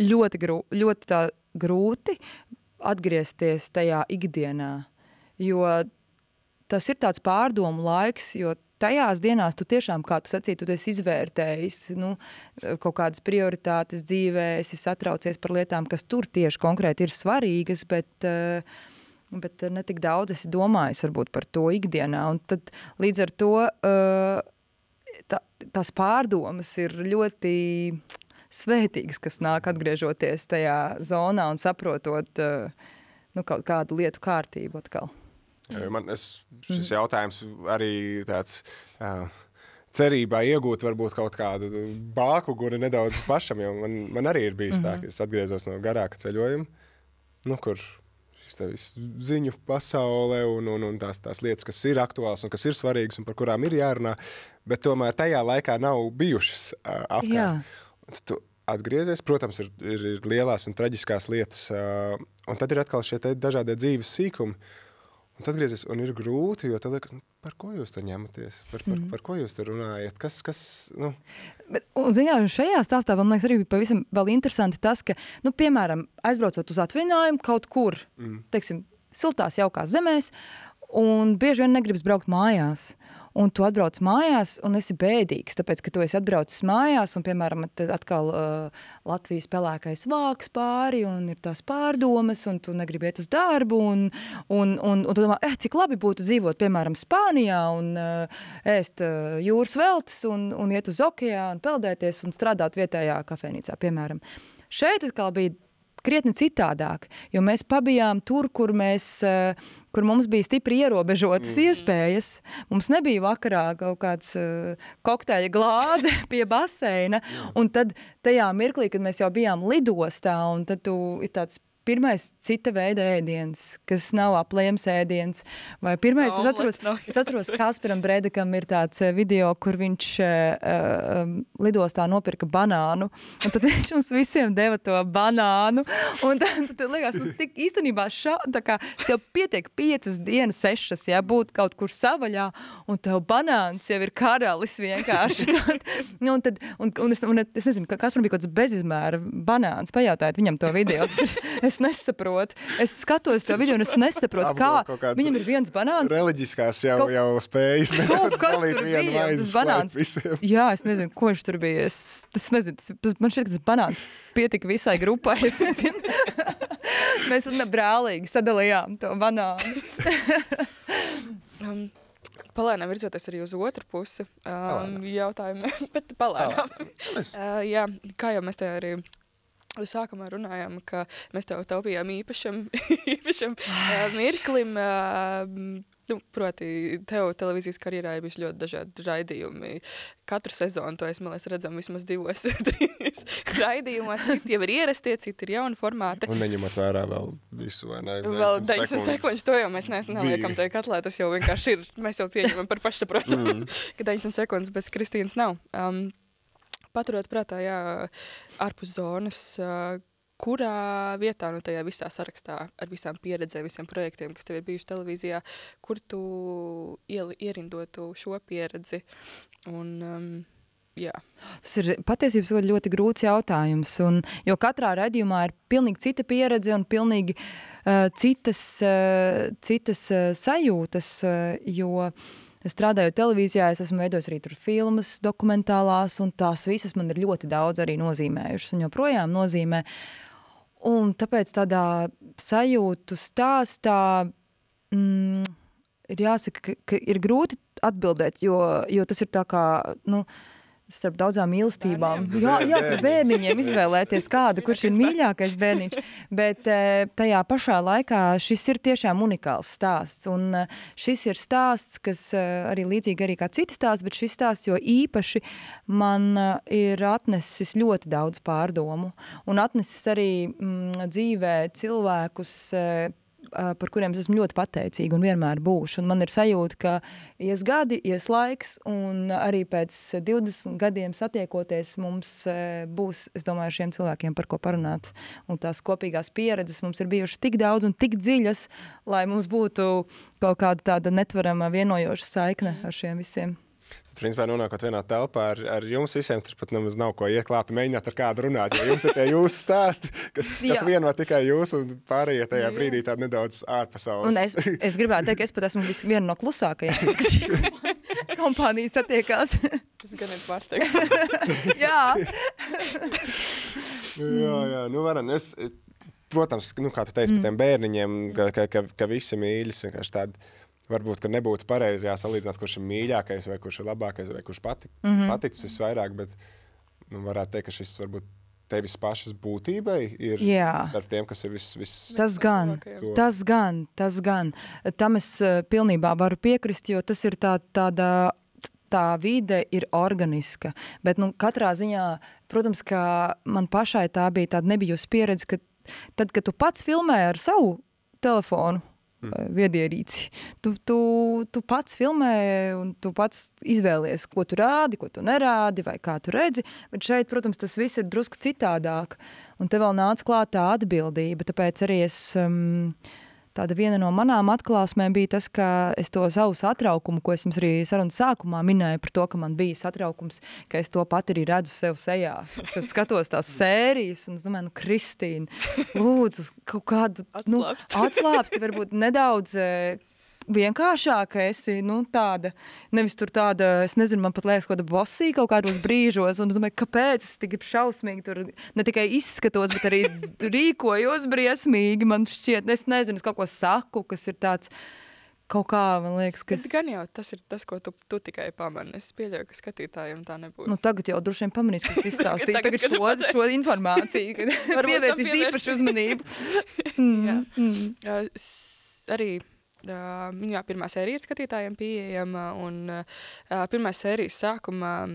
ļoti, grū, ļoti tā grūti atgriezties tajā ikdienā, jo tas ir tāds pārdomu laiks, jo tajās dienās tu tiešām, kā tu sacīji, tu esi izvērtējis nu, kaut kādas prioritātes dzīvē, esi satraucies par lietām, kas tur tieši konkrēti ir svarīgas, bet, eh, bet ne tik daudz esi domājis varbūt par to ikdienā. Un tad līdz ar to eh, tā, tās pārdomas ir ļoti svētīgas, kas nāk atgriežoties tajā zonā un saprotot eh, nu, kaut kādu lietu kārtību atkal. Jo Man, es, šis jautājums arī tāds uh, cerībā iegūt varbūt kaut kādu bāku, kuru nedaudz pašam, jo man, man arī ir bijis tā, ka es atgriezos no garāka ceļojuma, nu, kur šis ziņu pasaulē un, un, un tās, tās lietas, kas ir aktuāls un kas ir svarīgas un par kurām ir jārunā, bet tomēr tajā laikā nav bijušas uh, apkārt. Tu atgriezies. Protams, ir, ir, ir lielās un traģiskās lietas, uh, un tad ir atkal šie dažādie dzīves sīkumi. Un tad atgriezies, un ir grūti, jo tad liekas, nu, par ko jūs tur ņematies, par, par, mm. par ko jūs tur runājat, kas, kas, nu. Bet, un, zinā, šajā stāstā man liekas arī pavisam vēl interesanti tas, ka, nu, piemēram, aizbraucot uz atvaļinājumu kaut kur, mm. teiksim, siltās jaukās zemēs, un bieži vien negribas braukt mājās un tu atbrauc mājās, un esi bēdīgs, tāpēc, ka tu esi atbraucis mājās, un, piemēram, atkal uh, Latvijas pelēkais vāks pāri, un ir tās pārdomas, un tu negribi iet uz darbu, un, un, un, un tu domā, eh, cik labi būtu dzīvot, piemēram, Spānijā, un uh, ēst uh, jūras veltes, un, un iet uz okeānu, peldēties, un strādāt vietējā kafejnīcā, piemēram. Šeit atkal bija krietni citādāk, jo mēs pabijām tur, kur, mēs, eh, kur mums bija stipri ierobežotas mm. iespējas. Mums nebija vakarā kaut kāds uh, kokteļa glāze [laughs] pie baseina, un tad tajā mirklī, kad mēs jau bijām lidostā, un tad tu ir tāds pirmais cita veida ēdiens, kas nav aplējams ēdiens. Vai pirmais, oh, es atceros, no. es atceros Kasparam Bredekam ir tāds eh, video, kur viņš uh, lidostā nopirka banānu, un tad [laughs] viņš mums visiem deva to banānu, un tad, tad liekas, nu, tik īstenībā šā, tā kā tev pietiek piecas dienas, sešas, ja, būt kaut kur savaļā, un tev banāns jau ir karalis vienkārši. [laughs] tad, nu, un, tad, un, un, es, un es nezinu, kas man bija kaut kāds bezizmēra banāns, pajautājiet viņam to video. Es nesaprotu. Es skatos to video, un es nesaprotu, kā viņam ir viens banāns. Reliģiskās jau, kaut, jau spējas. Kaut kas tur bija. Tas banāns. Visiem. Jā, es nezinu, ko viņš tur bija. Es, tas nezinu, tas, man šķiet, ka tas banāns pietika visai grupai. Es nezinu. [laughs] Mēs brālīgi sadalījām to banānu. [laughs] um, Palēnām virzoties arī uz otru pusi. Um, jautājumu, [laughs] bet palēnām. uh, jā, kā jau mēs te arī Sākumā runājām, ka mēs tev taupījām īpašam, [laughs] īpašam uh, mirklim. Uh, nu, proti, tev televīzijas karjerā ir bijuši ļoti dažādi raidījumi. Katru sezonu to es, man liekas, redzam vismaz divos, [laughs] trīs raidījumos. Citi jau ir ierastie, citi ir jauni formāti. Un neņemot vērā vēl visu, vai ne? Vēl 10 sekundžu to jau mēs ne, neliekam tajā katlā, tas jau vienkārši ir, mēs jau pieņemam par pašsaprotamu, mm. ka 10 sekundes bez Kristīnas nav. Um, paturot prātā, jā, ārpus zonas, kurā vietā no tajā visā sarakstā ar visām pieredzēm, visiem projektiem, kas tev ir bijuši televīzijā, kur tu ieli, ierindotu šo pieredzi un, um, Jā. Tas ir patiesībā ļoti grūts jautājums. Un, jo katrā redzējumā ir pilnīgi cita pieredze un pilnīgi uh, citas, uh, citas uh, sajūtas. Uh, jo uh, strādājot televīzijā, es esmu veidojis arī tur filmas, dokumentālās, un tās visas man ir ļoti daudz arī nozīmējušas un joprojām nozīmē. Un tāpēc tādā sajūtu stāstā mm, ir jāsaka, ka, ka ir grūti atbildēt, jo, jo tas ir tā kā, nu, uh, starp daudzām mīlestībām. Bērniem. Jā, jā ar bērniņiem izvēlēties kādu, kurš ir mīļākais bērniņš. Bet eh, tajā pašā laikā šis ir tiešām unikāls stāsts. Un eh, šis ir stāsts, kas eh, arī līdzīgi arī kā citi stāsts, bet šis stāsts jo īpaši man ir atnesis ļoti daudz pārdomu. Un atnesis arī mm, dzīvē cilvēkus par kuriem es esmu ļoti pateicīga un vienmēr būšu. Un man ir sajūta, ka ies gadi, ies laiks, un arī pēc 20 gadiem satiekoties mums būs, es domāju, šiem cilvēkiem par ko parunāt. Un tās kopīgās pieredzes mums ir bijušas tik daudz un tik dziļas, lai mums būtu kaut kāda tāda netvarama vienojoša saikne ar šiem visiem. Tad, principā, nonākot vienā telpā ar, ar jums visiem, tur pat nemaz nav ko iekļūt, mēģināt ar kādu runāt. Jo jums ir tie jūsu stāsti, kas, kas vieno tikai jūs, un pārējie tajā Jā. brīdī tādi nedaudz ārpasaules. Un es, es gribētu teikt, ka es pat esmu viena no klusākajiem, kas [laughs] kompānijas satiekās. Tas gan ir pārsteigums. [laughs] jā. jā, jā, nu varam. Es, protams, nu, kā tu teici mm. par tiem bērniņiem, ka, ka, ka, ka visi mīļas, vienkārši tādi varbūt nebūtu pareizi jāsalīdzināt, kurš ir mīļākais, vai kurš ir labākais, vai kurš pati, mm -hmm. paticis visvairāk. Bet nu, varētu teikt, ka šis varbūt tevis pašas būtībai ir Jā. starp tiem, kas ir viss. Vis, tas gan, to. tas gan, tas gan. Tam es uh, pilnībā varu piekrist, jo tas ir tā, tāda. Tā vide ir organiska, bet nu, katrā ziņā, protams, ka man pašai tā bija tāda nebijusi pieredze, ka tad, kad tu pats filmē ar savu telefonu, mm. viedierīci. Tu, tu, tu pats filmē un tu pats izvēlies, ko tu rādi, ko tu nerādi, vai kā tu redzi. Bet šeit, protams, tas viss ir drusku citādāk. Un te vēl nāca klāt tā atbildība. Tāpēc arī es. Um, Tāda viena no manām atklāsmēm bija tas, ka es to savu satraukumu, ko es jums arī sarunas sākumā minēju par to, ka man bija satraukums, ka es to pat arī redzu sev sejā. Kad skatos tās sērijas un es domāju, nu, Kristīna, lūdzu, kaut kādu nu, atslāpsti, varbūt nedaudz vienkāršāk, ka esi nu, tāda, nevis tur tāda, es nezinu, man pat liekas, kaut kāda bosīga kaut kādos brīžos. Un es domāju, kāpēc es tik šausmīgi tur ne tikai izskatos, bet arī [laughs] rīkojos briesmīgi. Man šķiet, es nezinu, es kaut ko saku, kas ir tāds. Kaut kā man liekas, ka. Tas gan jau tas ir tas, ko tu, tu tikai pamani. Es pieļauju, ka skatītājiem tā nebūs. Nu, tagad jau droši vien pamanīs, ka tas izstāstīja [laughs] tagad, tagad šo, šo informāciju, kad [laughs] pievērsīs īpašu uzmanību. mm, mm. Uh, arī Uh, jā, pirmā sērija ir skatītājiem pieejama. Un, uh, pirmā sērijas sākumā um,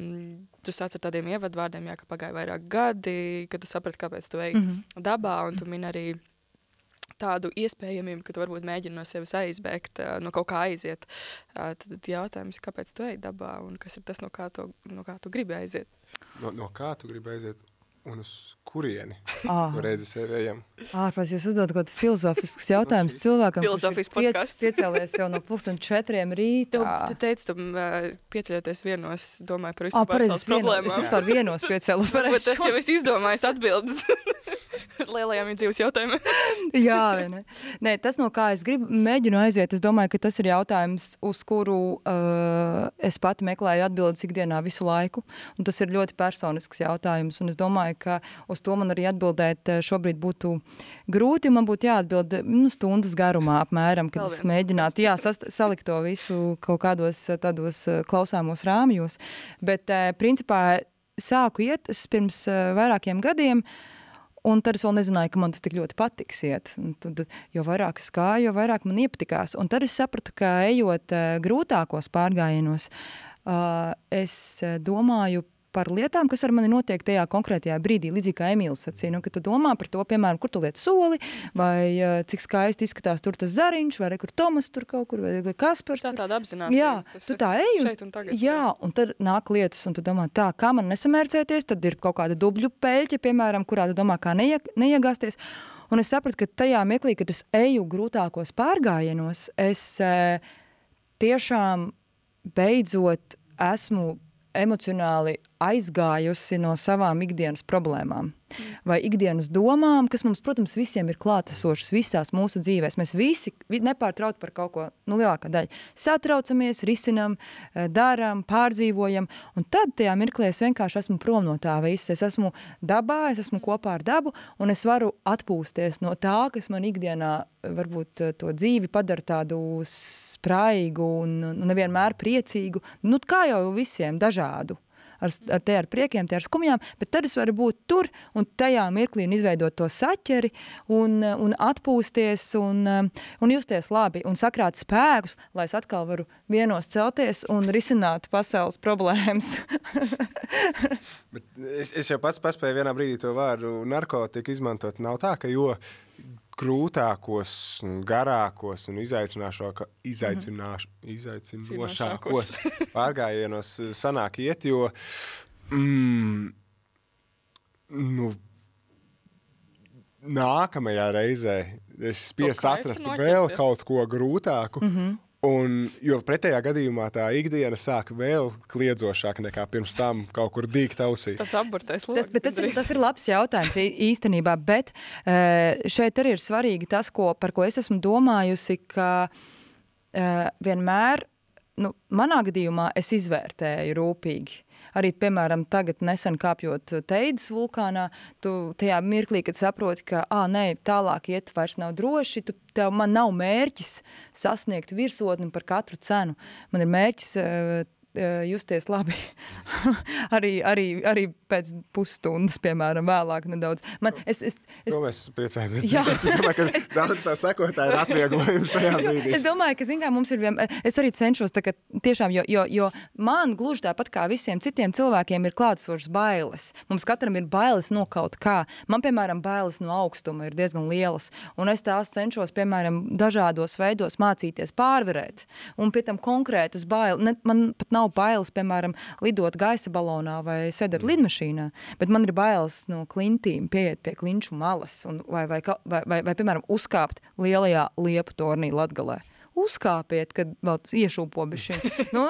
tu sāc ar tādiem ievadvārdiem, jā, ka pagāja vairāk gadi, kad tu saprati, kāpēc tu ej mm -hmm. dabā. Un tu min arī tādu iespējamību, ka tu varbūt mēģini no sevis aizbēgt, uh, no kaut kā aiziet. Uh, tad jautājums, kāpēc tu ej dabā un kas ir tas, no kā, to, no kā tu gribi aiziet? No, no kā tu gribi aiziet? Un uz kurieni ah. reizi sevi ejam. Ārpus jūs uzdodat kaut kādu filozofisku jautājumu no cilvēkam, kurš piec, piecēlies jau no pusdien četriem rītā. Tu, tu teici, tu uh, pieceļoties vienos, domāju par visu ah, pasaules problēmām. Es vispār vienos piecēlos. Varbūt tas jau es izdomāju atbildes. [laughs] [laughs] uz lielajiem dzīves jautājumiem. [laughs] Jā, ne? Nē, tas, no kā es gribu, mēģinu aiziet, es domāju, ka tas ir jautājums, uz kuru uh, es pati meklēju atbildes ikdienā visu laiku. Un tas ir ļoti personisks jautājums. Un es domāju, ka uz to man arī atbildēt uh, šobrīd būtu grūti. Man būtu jāatbild nu, stundas garumā, apmēram, kad es mēģinātu jā, sast, salikt to visu kaut kādos uh, tādos uh, klausāmos rāmjos. Bet, principā, sāku iet pirms vairākiem gadiem. Uh, Un tad es vēl nezināju, ka man tas tik ļoti patiks. Iet. Tad, jo vairāk es gāju, jo vairāk man iepatikās. Un tad es sapratu, ka ejot uh, grūtākos pārgājienos, uh, es domāju par lietām, kas ar mani notiek tajā konkrētajā brīdī. Līdzīgi kā Emīls sacīja, nu, ka tu domā par to, piemēram, kur tu lieti soli, vai uh, cik skaisti izskatās tur tas zariņš, vai kur Tomas tur kaut kur, vai, vai Kaspars. Tā tāda apzināta. Jā, tu tā ej. Un tagad, jā, jā, un tad nāk lietas, un tu domā, tā, kā man nesamērcēties, tad ir kaut kāda dubļu peļķa, piemēram, kurā tu domā, kā neie, neiegāsties. Un es sapratu, ka tajā mirklī, kad es eju grūtākos pārgājienos, es e, tiešām beidzot esmu emocionāli aizgājusi no savām ikdienas problēmām vai ikdienas domām, kas mums, protams, visiem ir klātesošas visās mūsu dzīvēs. Mēs visi nepārtraut par kaut ko, nu, lielākā daļa satraucamies, risinam, eh, darām, pārdzīvojam, un tad tajā mirklī es vienkārši esmu prom no tā visa. Es esmu dabā, es esmu kopā ar dabu, un es varu atpūsties no tā, kas man ikdienā varbūt eh, to dzīvi padara tādu spraigu un, un nevienmēr priecīgu, nu, kā jau visiem dažādu ar, ar, te ar priekiem, te ar skumjām, bet tad es varu būt tur un tajā mirklī un izveidot to saķeri un, un atpūsties un, un justies labi un sakrāt spēkus, lai es atkal varu vienos celties un risināt pasaules problēmas. [laughs] es, es jau pats paspēju vienā brīdī to vārdu narkotika izmantot. Nav tā, ka jo grūtākos, garākos un izaicinošākos [laughs] pārgājienos sanāk iet, jo mm, nu, nākamajā reizē es spiesu atrast vēl kaut ko grūtāku. Mm -hmm. Un, jo pretējā gadījumā tā ikdiena sāk vēl kliedzošāk nekā pirms tam kaut kur dīgt ausī. Tas, tas, tas, ir, tas ir labs jautājums īstenībā, bet eh, šeit arī ir svarīgi tas, ko, par ko es esmu domājusi, ka eh, vienmēr, nu, manā gadījumā es izvērtēju rūpīgi arī, piemēram, tagad nesen kāpjot Teidas vulkānā, tu tajā mirklī, kad saproti, ka, ā, nē, tālāk iet vairs nav droši, tu, tev man nav mērķis sasniegt virsotni par katru cenu. Man ir mērķis uh, justies labi [laughs] arī, arī, arī pēc pusstundas, piemēram, vēlāk nedaudz. Man, es, es, es, To mēs priecājamies. Jā. [laughs] Es domāju, ka [laughs] daudz tā sekotāji ir atvieglojumi šajā brīdī. Es domāju, ka, zin, kā, mums ir vien, es arī cenšos, tā, ka tiešām, jo, jo, jo man gluži tāpat kā visiem citiem cilvēkiem ir klātsošas bailes. Mums katram ir bailes no kaut kā. Man, piemēram, bailes no augstuma ir diezgan lielas, un es tās cenšos, piemēram, dažādos veidos mācīties pārvarēt. Un pie tam konkrētas bailes, man pat nav bailes, piemēram, lidot gaisa balonā vai sēdēt lidmašīnā, bet man ir bailes no klintīm, pieiet pie klinšu malas un, vai, vai, vai, vai, vai, piemēram, uzkāpt lielajā liepu tornī Latgalē. Uzkāpiet, kad vēl iešūpo bišķiņ. [laughs] nu,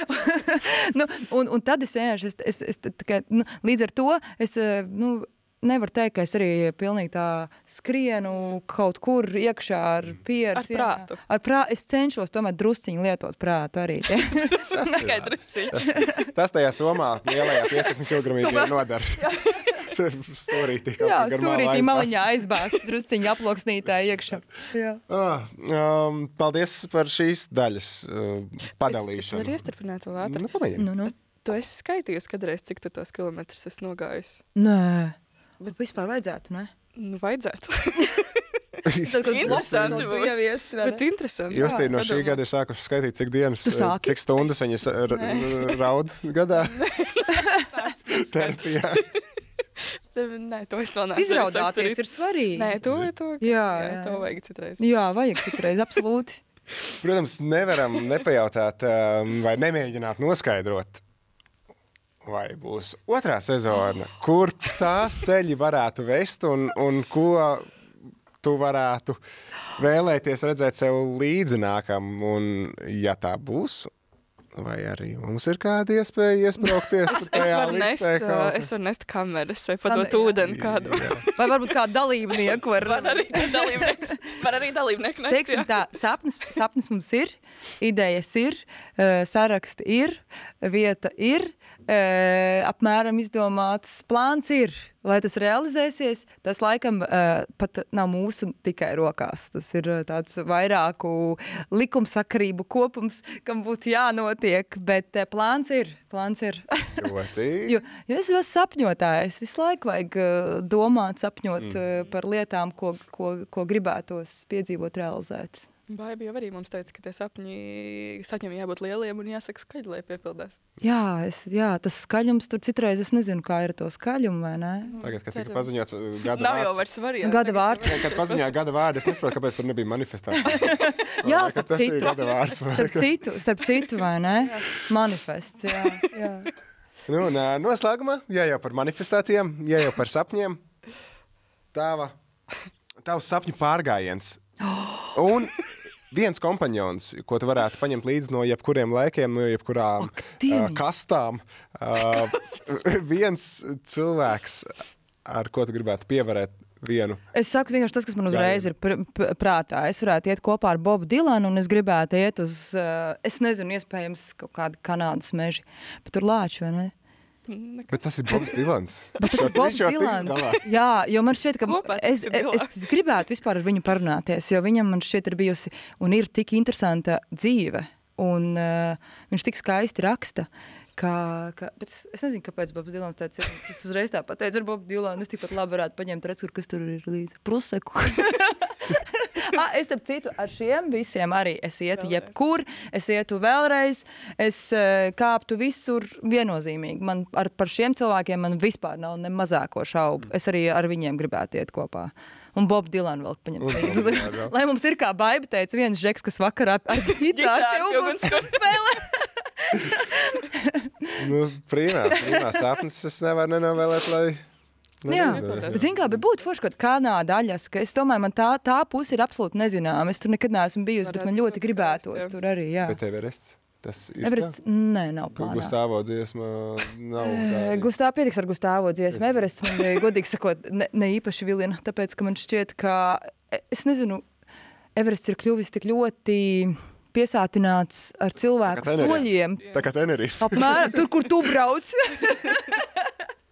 [laughs] nu, un, un tad es vienkārši, es, es, es, kā, nu, līdz ar to es, eh, nu, nevaru teikt, ka es arī pilnīgi tā skrienu kaut kur iekšā ar pieru. Ar prātu. Ar prā, es cenšos tomēr drusciņi lietot prātu arī. tie. [laughs] [laughs] Tas, ir- Tikai drusciņi. tas, tas tajā somā lielajā 15 kg [laughs] nodara. Stūrītī kaut Jā, stūrītī aizbāzt. maliņā aizbāzt drusciņi aploksnītā iekšā. Jā. Ah, um, paldies par šīs daļas uh, Es, es padalīšanu. varu iestrpināt vēl ātri. Nu, pamēģini. Nu, nu. Tu esi skaitījis kādreiz, cik tu tos kilometrus esi nogājis? Nē. Bet vispār vajadzētu, ne? Nu, vajadzētu. [laughs] Tad, Interesanti būtu. jau iest? Bet interesanti. Justīna no šī Padomā. gada ir sākusi skaitīt, cik dienas, sāki? cik stundas Es- viņas Nē. [laughs] raud gadā [laughs] terapijā. Nē, to es vēl neesmu Izraudāties ir svarīgi. Nē, to, to, Jā, jā, jā. to vajag citreiz. Jā, vajag citreiz, absolūti. Protams, nevaram nepajautāt um, vai nemēģināt noskaidrot, vai būs otrā sezona, kur tās ceļi varētu vest un, un ko tu varētu vēlēties redzēt sev līdzi nākam. Un, ja tā būs, vai arī mums ir kāda iespēja iesprāgties Es, es, varu nest, kaut- es varu nest kameras vai to ūdeni kādu. [laughs] Vai varbūt kādu dalībnieku var Var arī [laughs] dalībnieks. Var arī dalībnieks nest. Teiksim jā. tā, sapnis, sapnis mums ir, idejas ir, saraksti ir, vieta ir, apmēram izdomāts plāns ir. Lai tas realizēsies, tas laikam eh, pat nav mūsu tikai rokās. Tas ir eh, tāds vairāku likumsakarību kopums, kam būtu jānotiek, bet eh, plāns ir. Plāns ir. [laughs] Jo, jo es esmu sapņotājs. Visu laiku vajag domāt, sapņot mm. par lietām, ko, ko, ko gribētos piedzīvot, realizēt. Baiba jau arī mums teica, ka tie sapņi, sapņiem jābūt lieliem un jāsaka skaļi, lai piepildās. Jā, es, jā, tas skaļums tur citreiz es nezinu, kā ir ar to skaļumu, vai ne? Tagad, kad tika paziņots uh, gada Nav jau vārds. vairs variants. Gada vārds. Tagad, Kad paziņoja gada vārdu, es nesaprotu, kāpēc tur nebija manifestācija. [laughs] Jā, starp tas ir citu. gada vārds. Starp citu, starp citu, vai ne? Manifests, jā. jā. Nu, un, ā, noslēgumā, ja jau par manifestācijām, ja jau par sapņiem, tava, tavs sapņu pārgājiens. [gasps] Un viens kompanions, ko tu varētu paņemt līdzi no jebkuriem laikiem, no jebkurām Ak, ā, kastām. ā, [laughs] viens cilvēks, ar ko tu gribētu pievarēt vienu. Es saku vienkārši tas, kas man uzreiz ir pr pr prātā. Es varētu iet kopā ar Bobu Dilanu, un es gribētu iet uz, uh, es nezinu, iespējams, kaut kādu Kanādas mežu. Bet tur lāču, vai ne? Nekas. Bet tas ir Bobs Dilans. [laughs] Tas ir Bobs Dilans. Jā, jo man šķiet, ka Kopā es, galā. es gribētu vispār ar viņu parunāties, jo viņam man šķiet ir bijusi un ir tik interesanta dzīve, un uh, viņš tik skaisti raksta. Kā, kā, bet es, es nezinu, kāpēc Bobs Dilans tāds ir. Es uzreiz tā pateicu, ar Bobu Dilanu. Es tikpat labi varētu paņemt redz, kur kas tur ir līdzi. Pruseku. [laughs] [laughs] ah, es tam citu, ar šiem visiem arī es ietu Vēlreiz. jebkur, es ietu vēlreiz, es uh, kāptu visur viennozīmīgi. Man ar, par šiem cilvēkiem man vispār nav ne mazāko šaubu. Es arī ar viņiem gribētu iet kopā. Un Bobu Dilanu vēl paņemt līdzi. Vēl. Lai mums ir kā baiba teica, viens žeks, kas vakarā ar [laughs] pie ugunskura spēlē. Nu, prīmā, prīmā sapnis es nevaru nenovēlēt, lai. Lai Jā, neizdodas. Ziniet, kā bija būt forši, ka Kanāda daļas, ka es domāju, man tā, tā puse ir absolūti nezināma. Es tur nekad neesmu bijusi, bet Varētu man būt ļoti gribētos jā. tur arī. Jā. Bet Everests, tas ir. Everests, nē, nav plānā. Gustāvo dziesma nav. tā- Gustā pietiks ar Gustāvo dziesmu. Everests man bija, godīgi sakot, ne, ne īpaši vilina, tāpēc, ka man šķiet, ka, e, es nezinu, Everests ir kļuvis tik ļoti piesātināts ar cilvēku Tenerife. soļiem. Tā kā Tenerife. Apmēram tur, kur tu brauc. [laughs]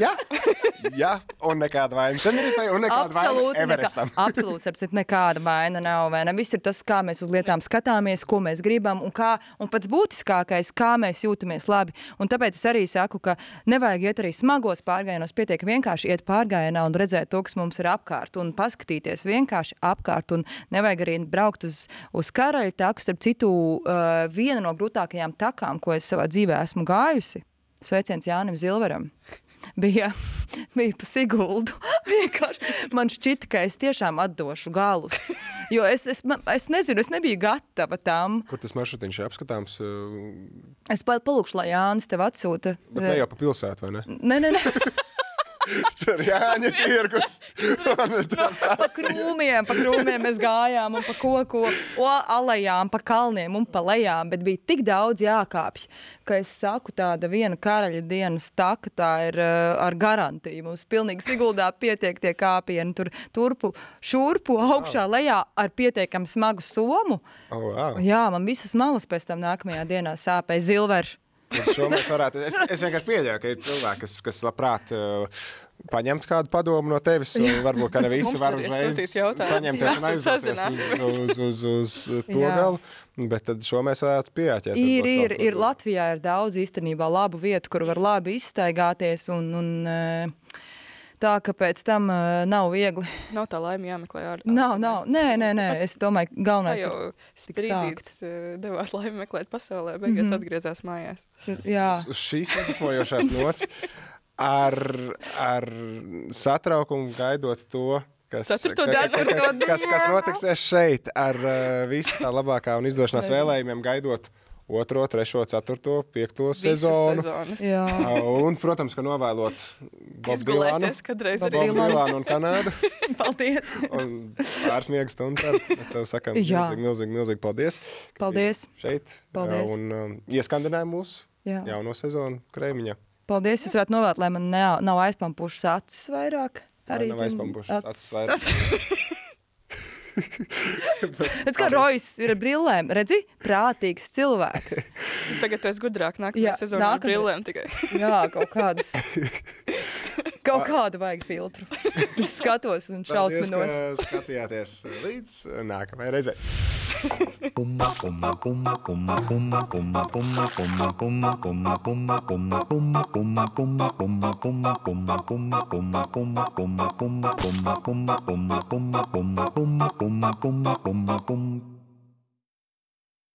Jā, Jā, un nekāda vaina Tenerifei, un nekāda vaina nekā, [laughs] absolūti sapsit, nekāda vaina nav. Vai ne? Viss ir tas, kā mēs uz lietām skatāmies, ko mēs gribam, un, kā, un pats būtiskākais, kā mēs jūtamies labi. Un tāpēc es arī saku, ka nevajag iet arī smagos pārgājienos, pietiek vienkārši iet pārgājienā un redzēt to, kas mums ir apkārt, un paskatīties vienkārši apkārt. Un nevajag arī braukt uz, uz karaļa taku, starp citu, uh, viena no grūtākajām takām, ko es savā dzīvē esmu gājusi. Sveiciens Jānim Zilveram bija, bija pa Siguldu. [laughs] Man šķita, ka es tiešām atdošu galus. Jo es, es, man- es nezinu, es nebiju gatava tam. Kur tas maršrutiņš ir apskatāms? uh, Es pat palūkšu, lai Jānis tev atsūta. Bet ne jau pa pilsētu, vai ne? Nē, nē, nē. [laughs] Tur jāņa tirgus. [laughs] [laughs] Pa krūmiem, pa krūmiem mēs gājām, un pa koku, o, alejām, pa kalniem un pa lejām. Bet bija tik daudz jākāpj, ka es saku, tāda viena karaļa dienas taka, tā ir uh, ar garantiju. Mums pilnīgi siguldā pietiek tie kāpieni, tur turpu, šurpu, augšā, lejā ar pietiekami smagu somu. Oh, wow. Jā, man visas malas pēc tam nākamajā dienā sāpēja zilver. Varētu. Es, es vienkārši pieļauju, ka ir cilvēki, kas, kas labprāt uh, paņemtu kādu padomu no tevis. un Varbūt ne visi var uzreiz saņemt un aizdoties uz, uz, uz, uz to Jā. galu. Bet tad šo mēs varētu pieķert. Ir, ir, ir Latvijā ir daudz īstenībā labu vietu, kur var labi izstaigāties. Un, un, eh, tā, ka pēc tam eh, nav viegli. Nav tā laime jāmeklē ārā. Nav, nav. Nē, nē, nē. Es domāju, Tā galvenais ir. sprīdīts devās laimi meklēt pasaulē, beigās Mhm. atgriezās mājās. Jā, Uz šīs iedvesmojošās nots ar, ar satraukumu gaidot to. Kas, Ceturto ka- dienu. ka- ka- kas, kas notiks šeit ar uh, visu tā labākā un izdošanās vēlējumiem, gaidot otro, trešo, ceturto, piekto Visas sezonu. sezonas. jā. [laughs] Un, protams, ka novēlot Bobu Dilānu, Bobu Dilānu un Kanādu. [laughs] paldies. Un pāris miegas stundas. Mēs tev sakām, Jā. milzīgi, milzīgi, milzīgi paldies. Paldies. Šeit. Paldies. Un um, ieskandināja mūsu Jā. jauno sezonu Krēmiņa. Paldies. Jūs varētu novērt, lai man nav, nav aizpampušas acis vairāk. Arī nav aizpampušas acis vairāk. [laughs] [laughs] Redz, kā Rojas ir ar brillēm. Redzi, prātīgs cilvēks. Tagad tu esi gudrāk Jā, nākamajā sezonā ar nākamajā- brillēm tikai. Jā, kaut kādas. [laughs] Kaut kādu vajag filtru. Es [laughs] skatos un Paldies, šausminos. ka skatījāties līdz nākamajai reizei. Pumma pumma pumma pumma pumma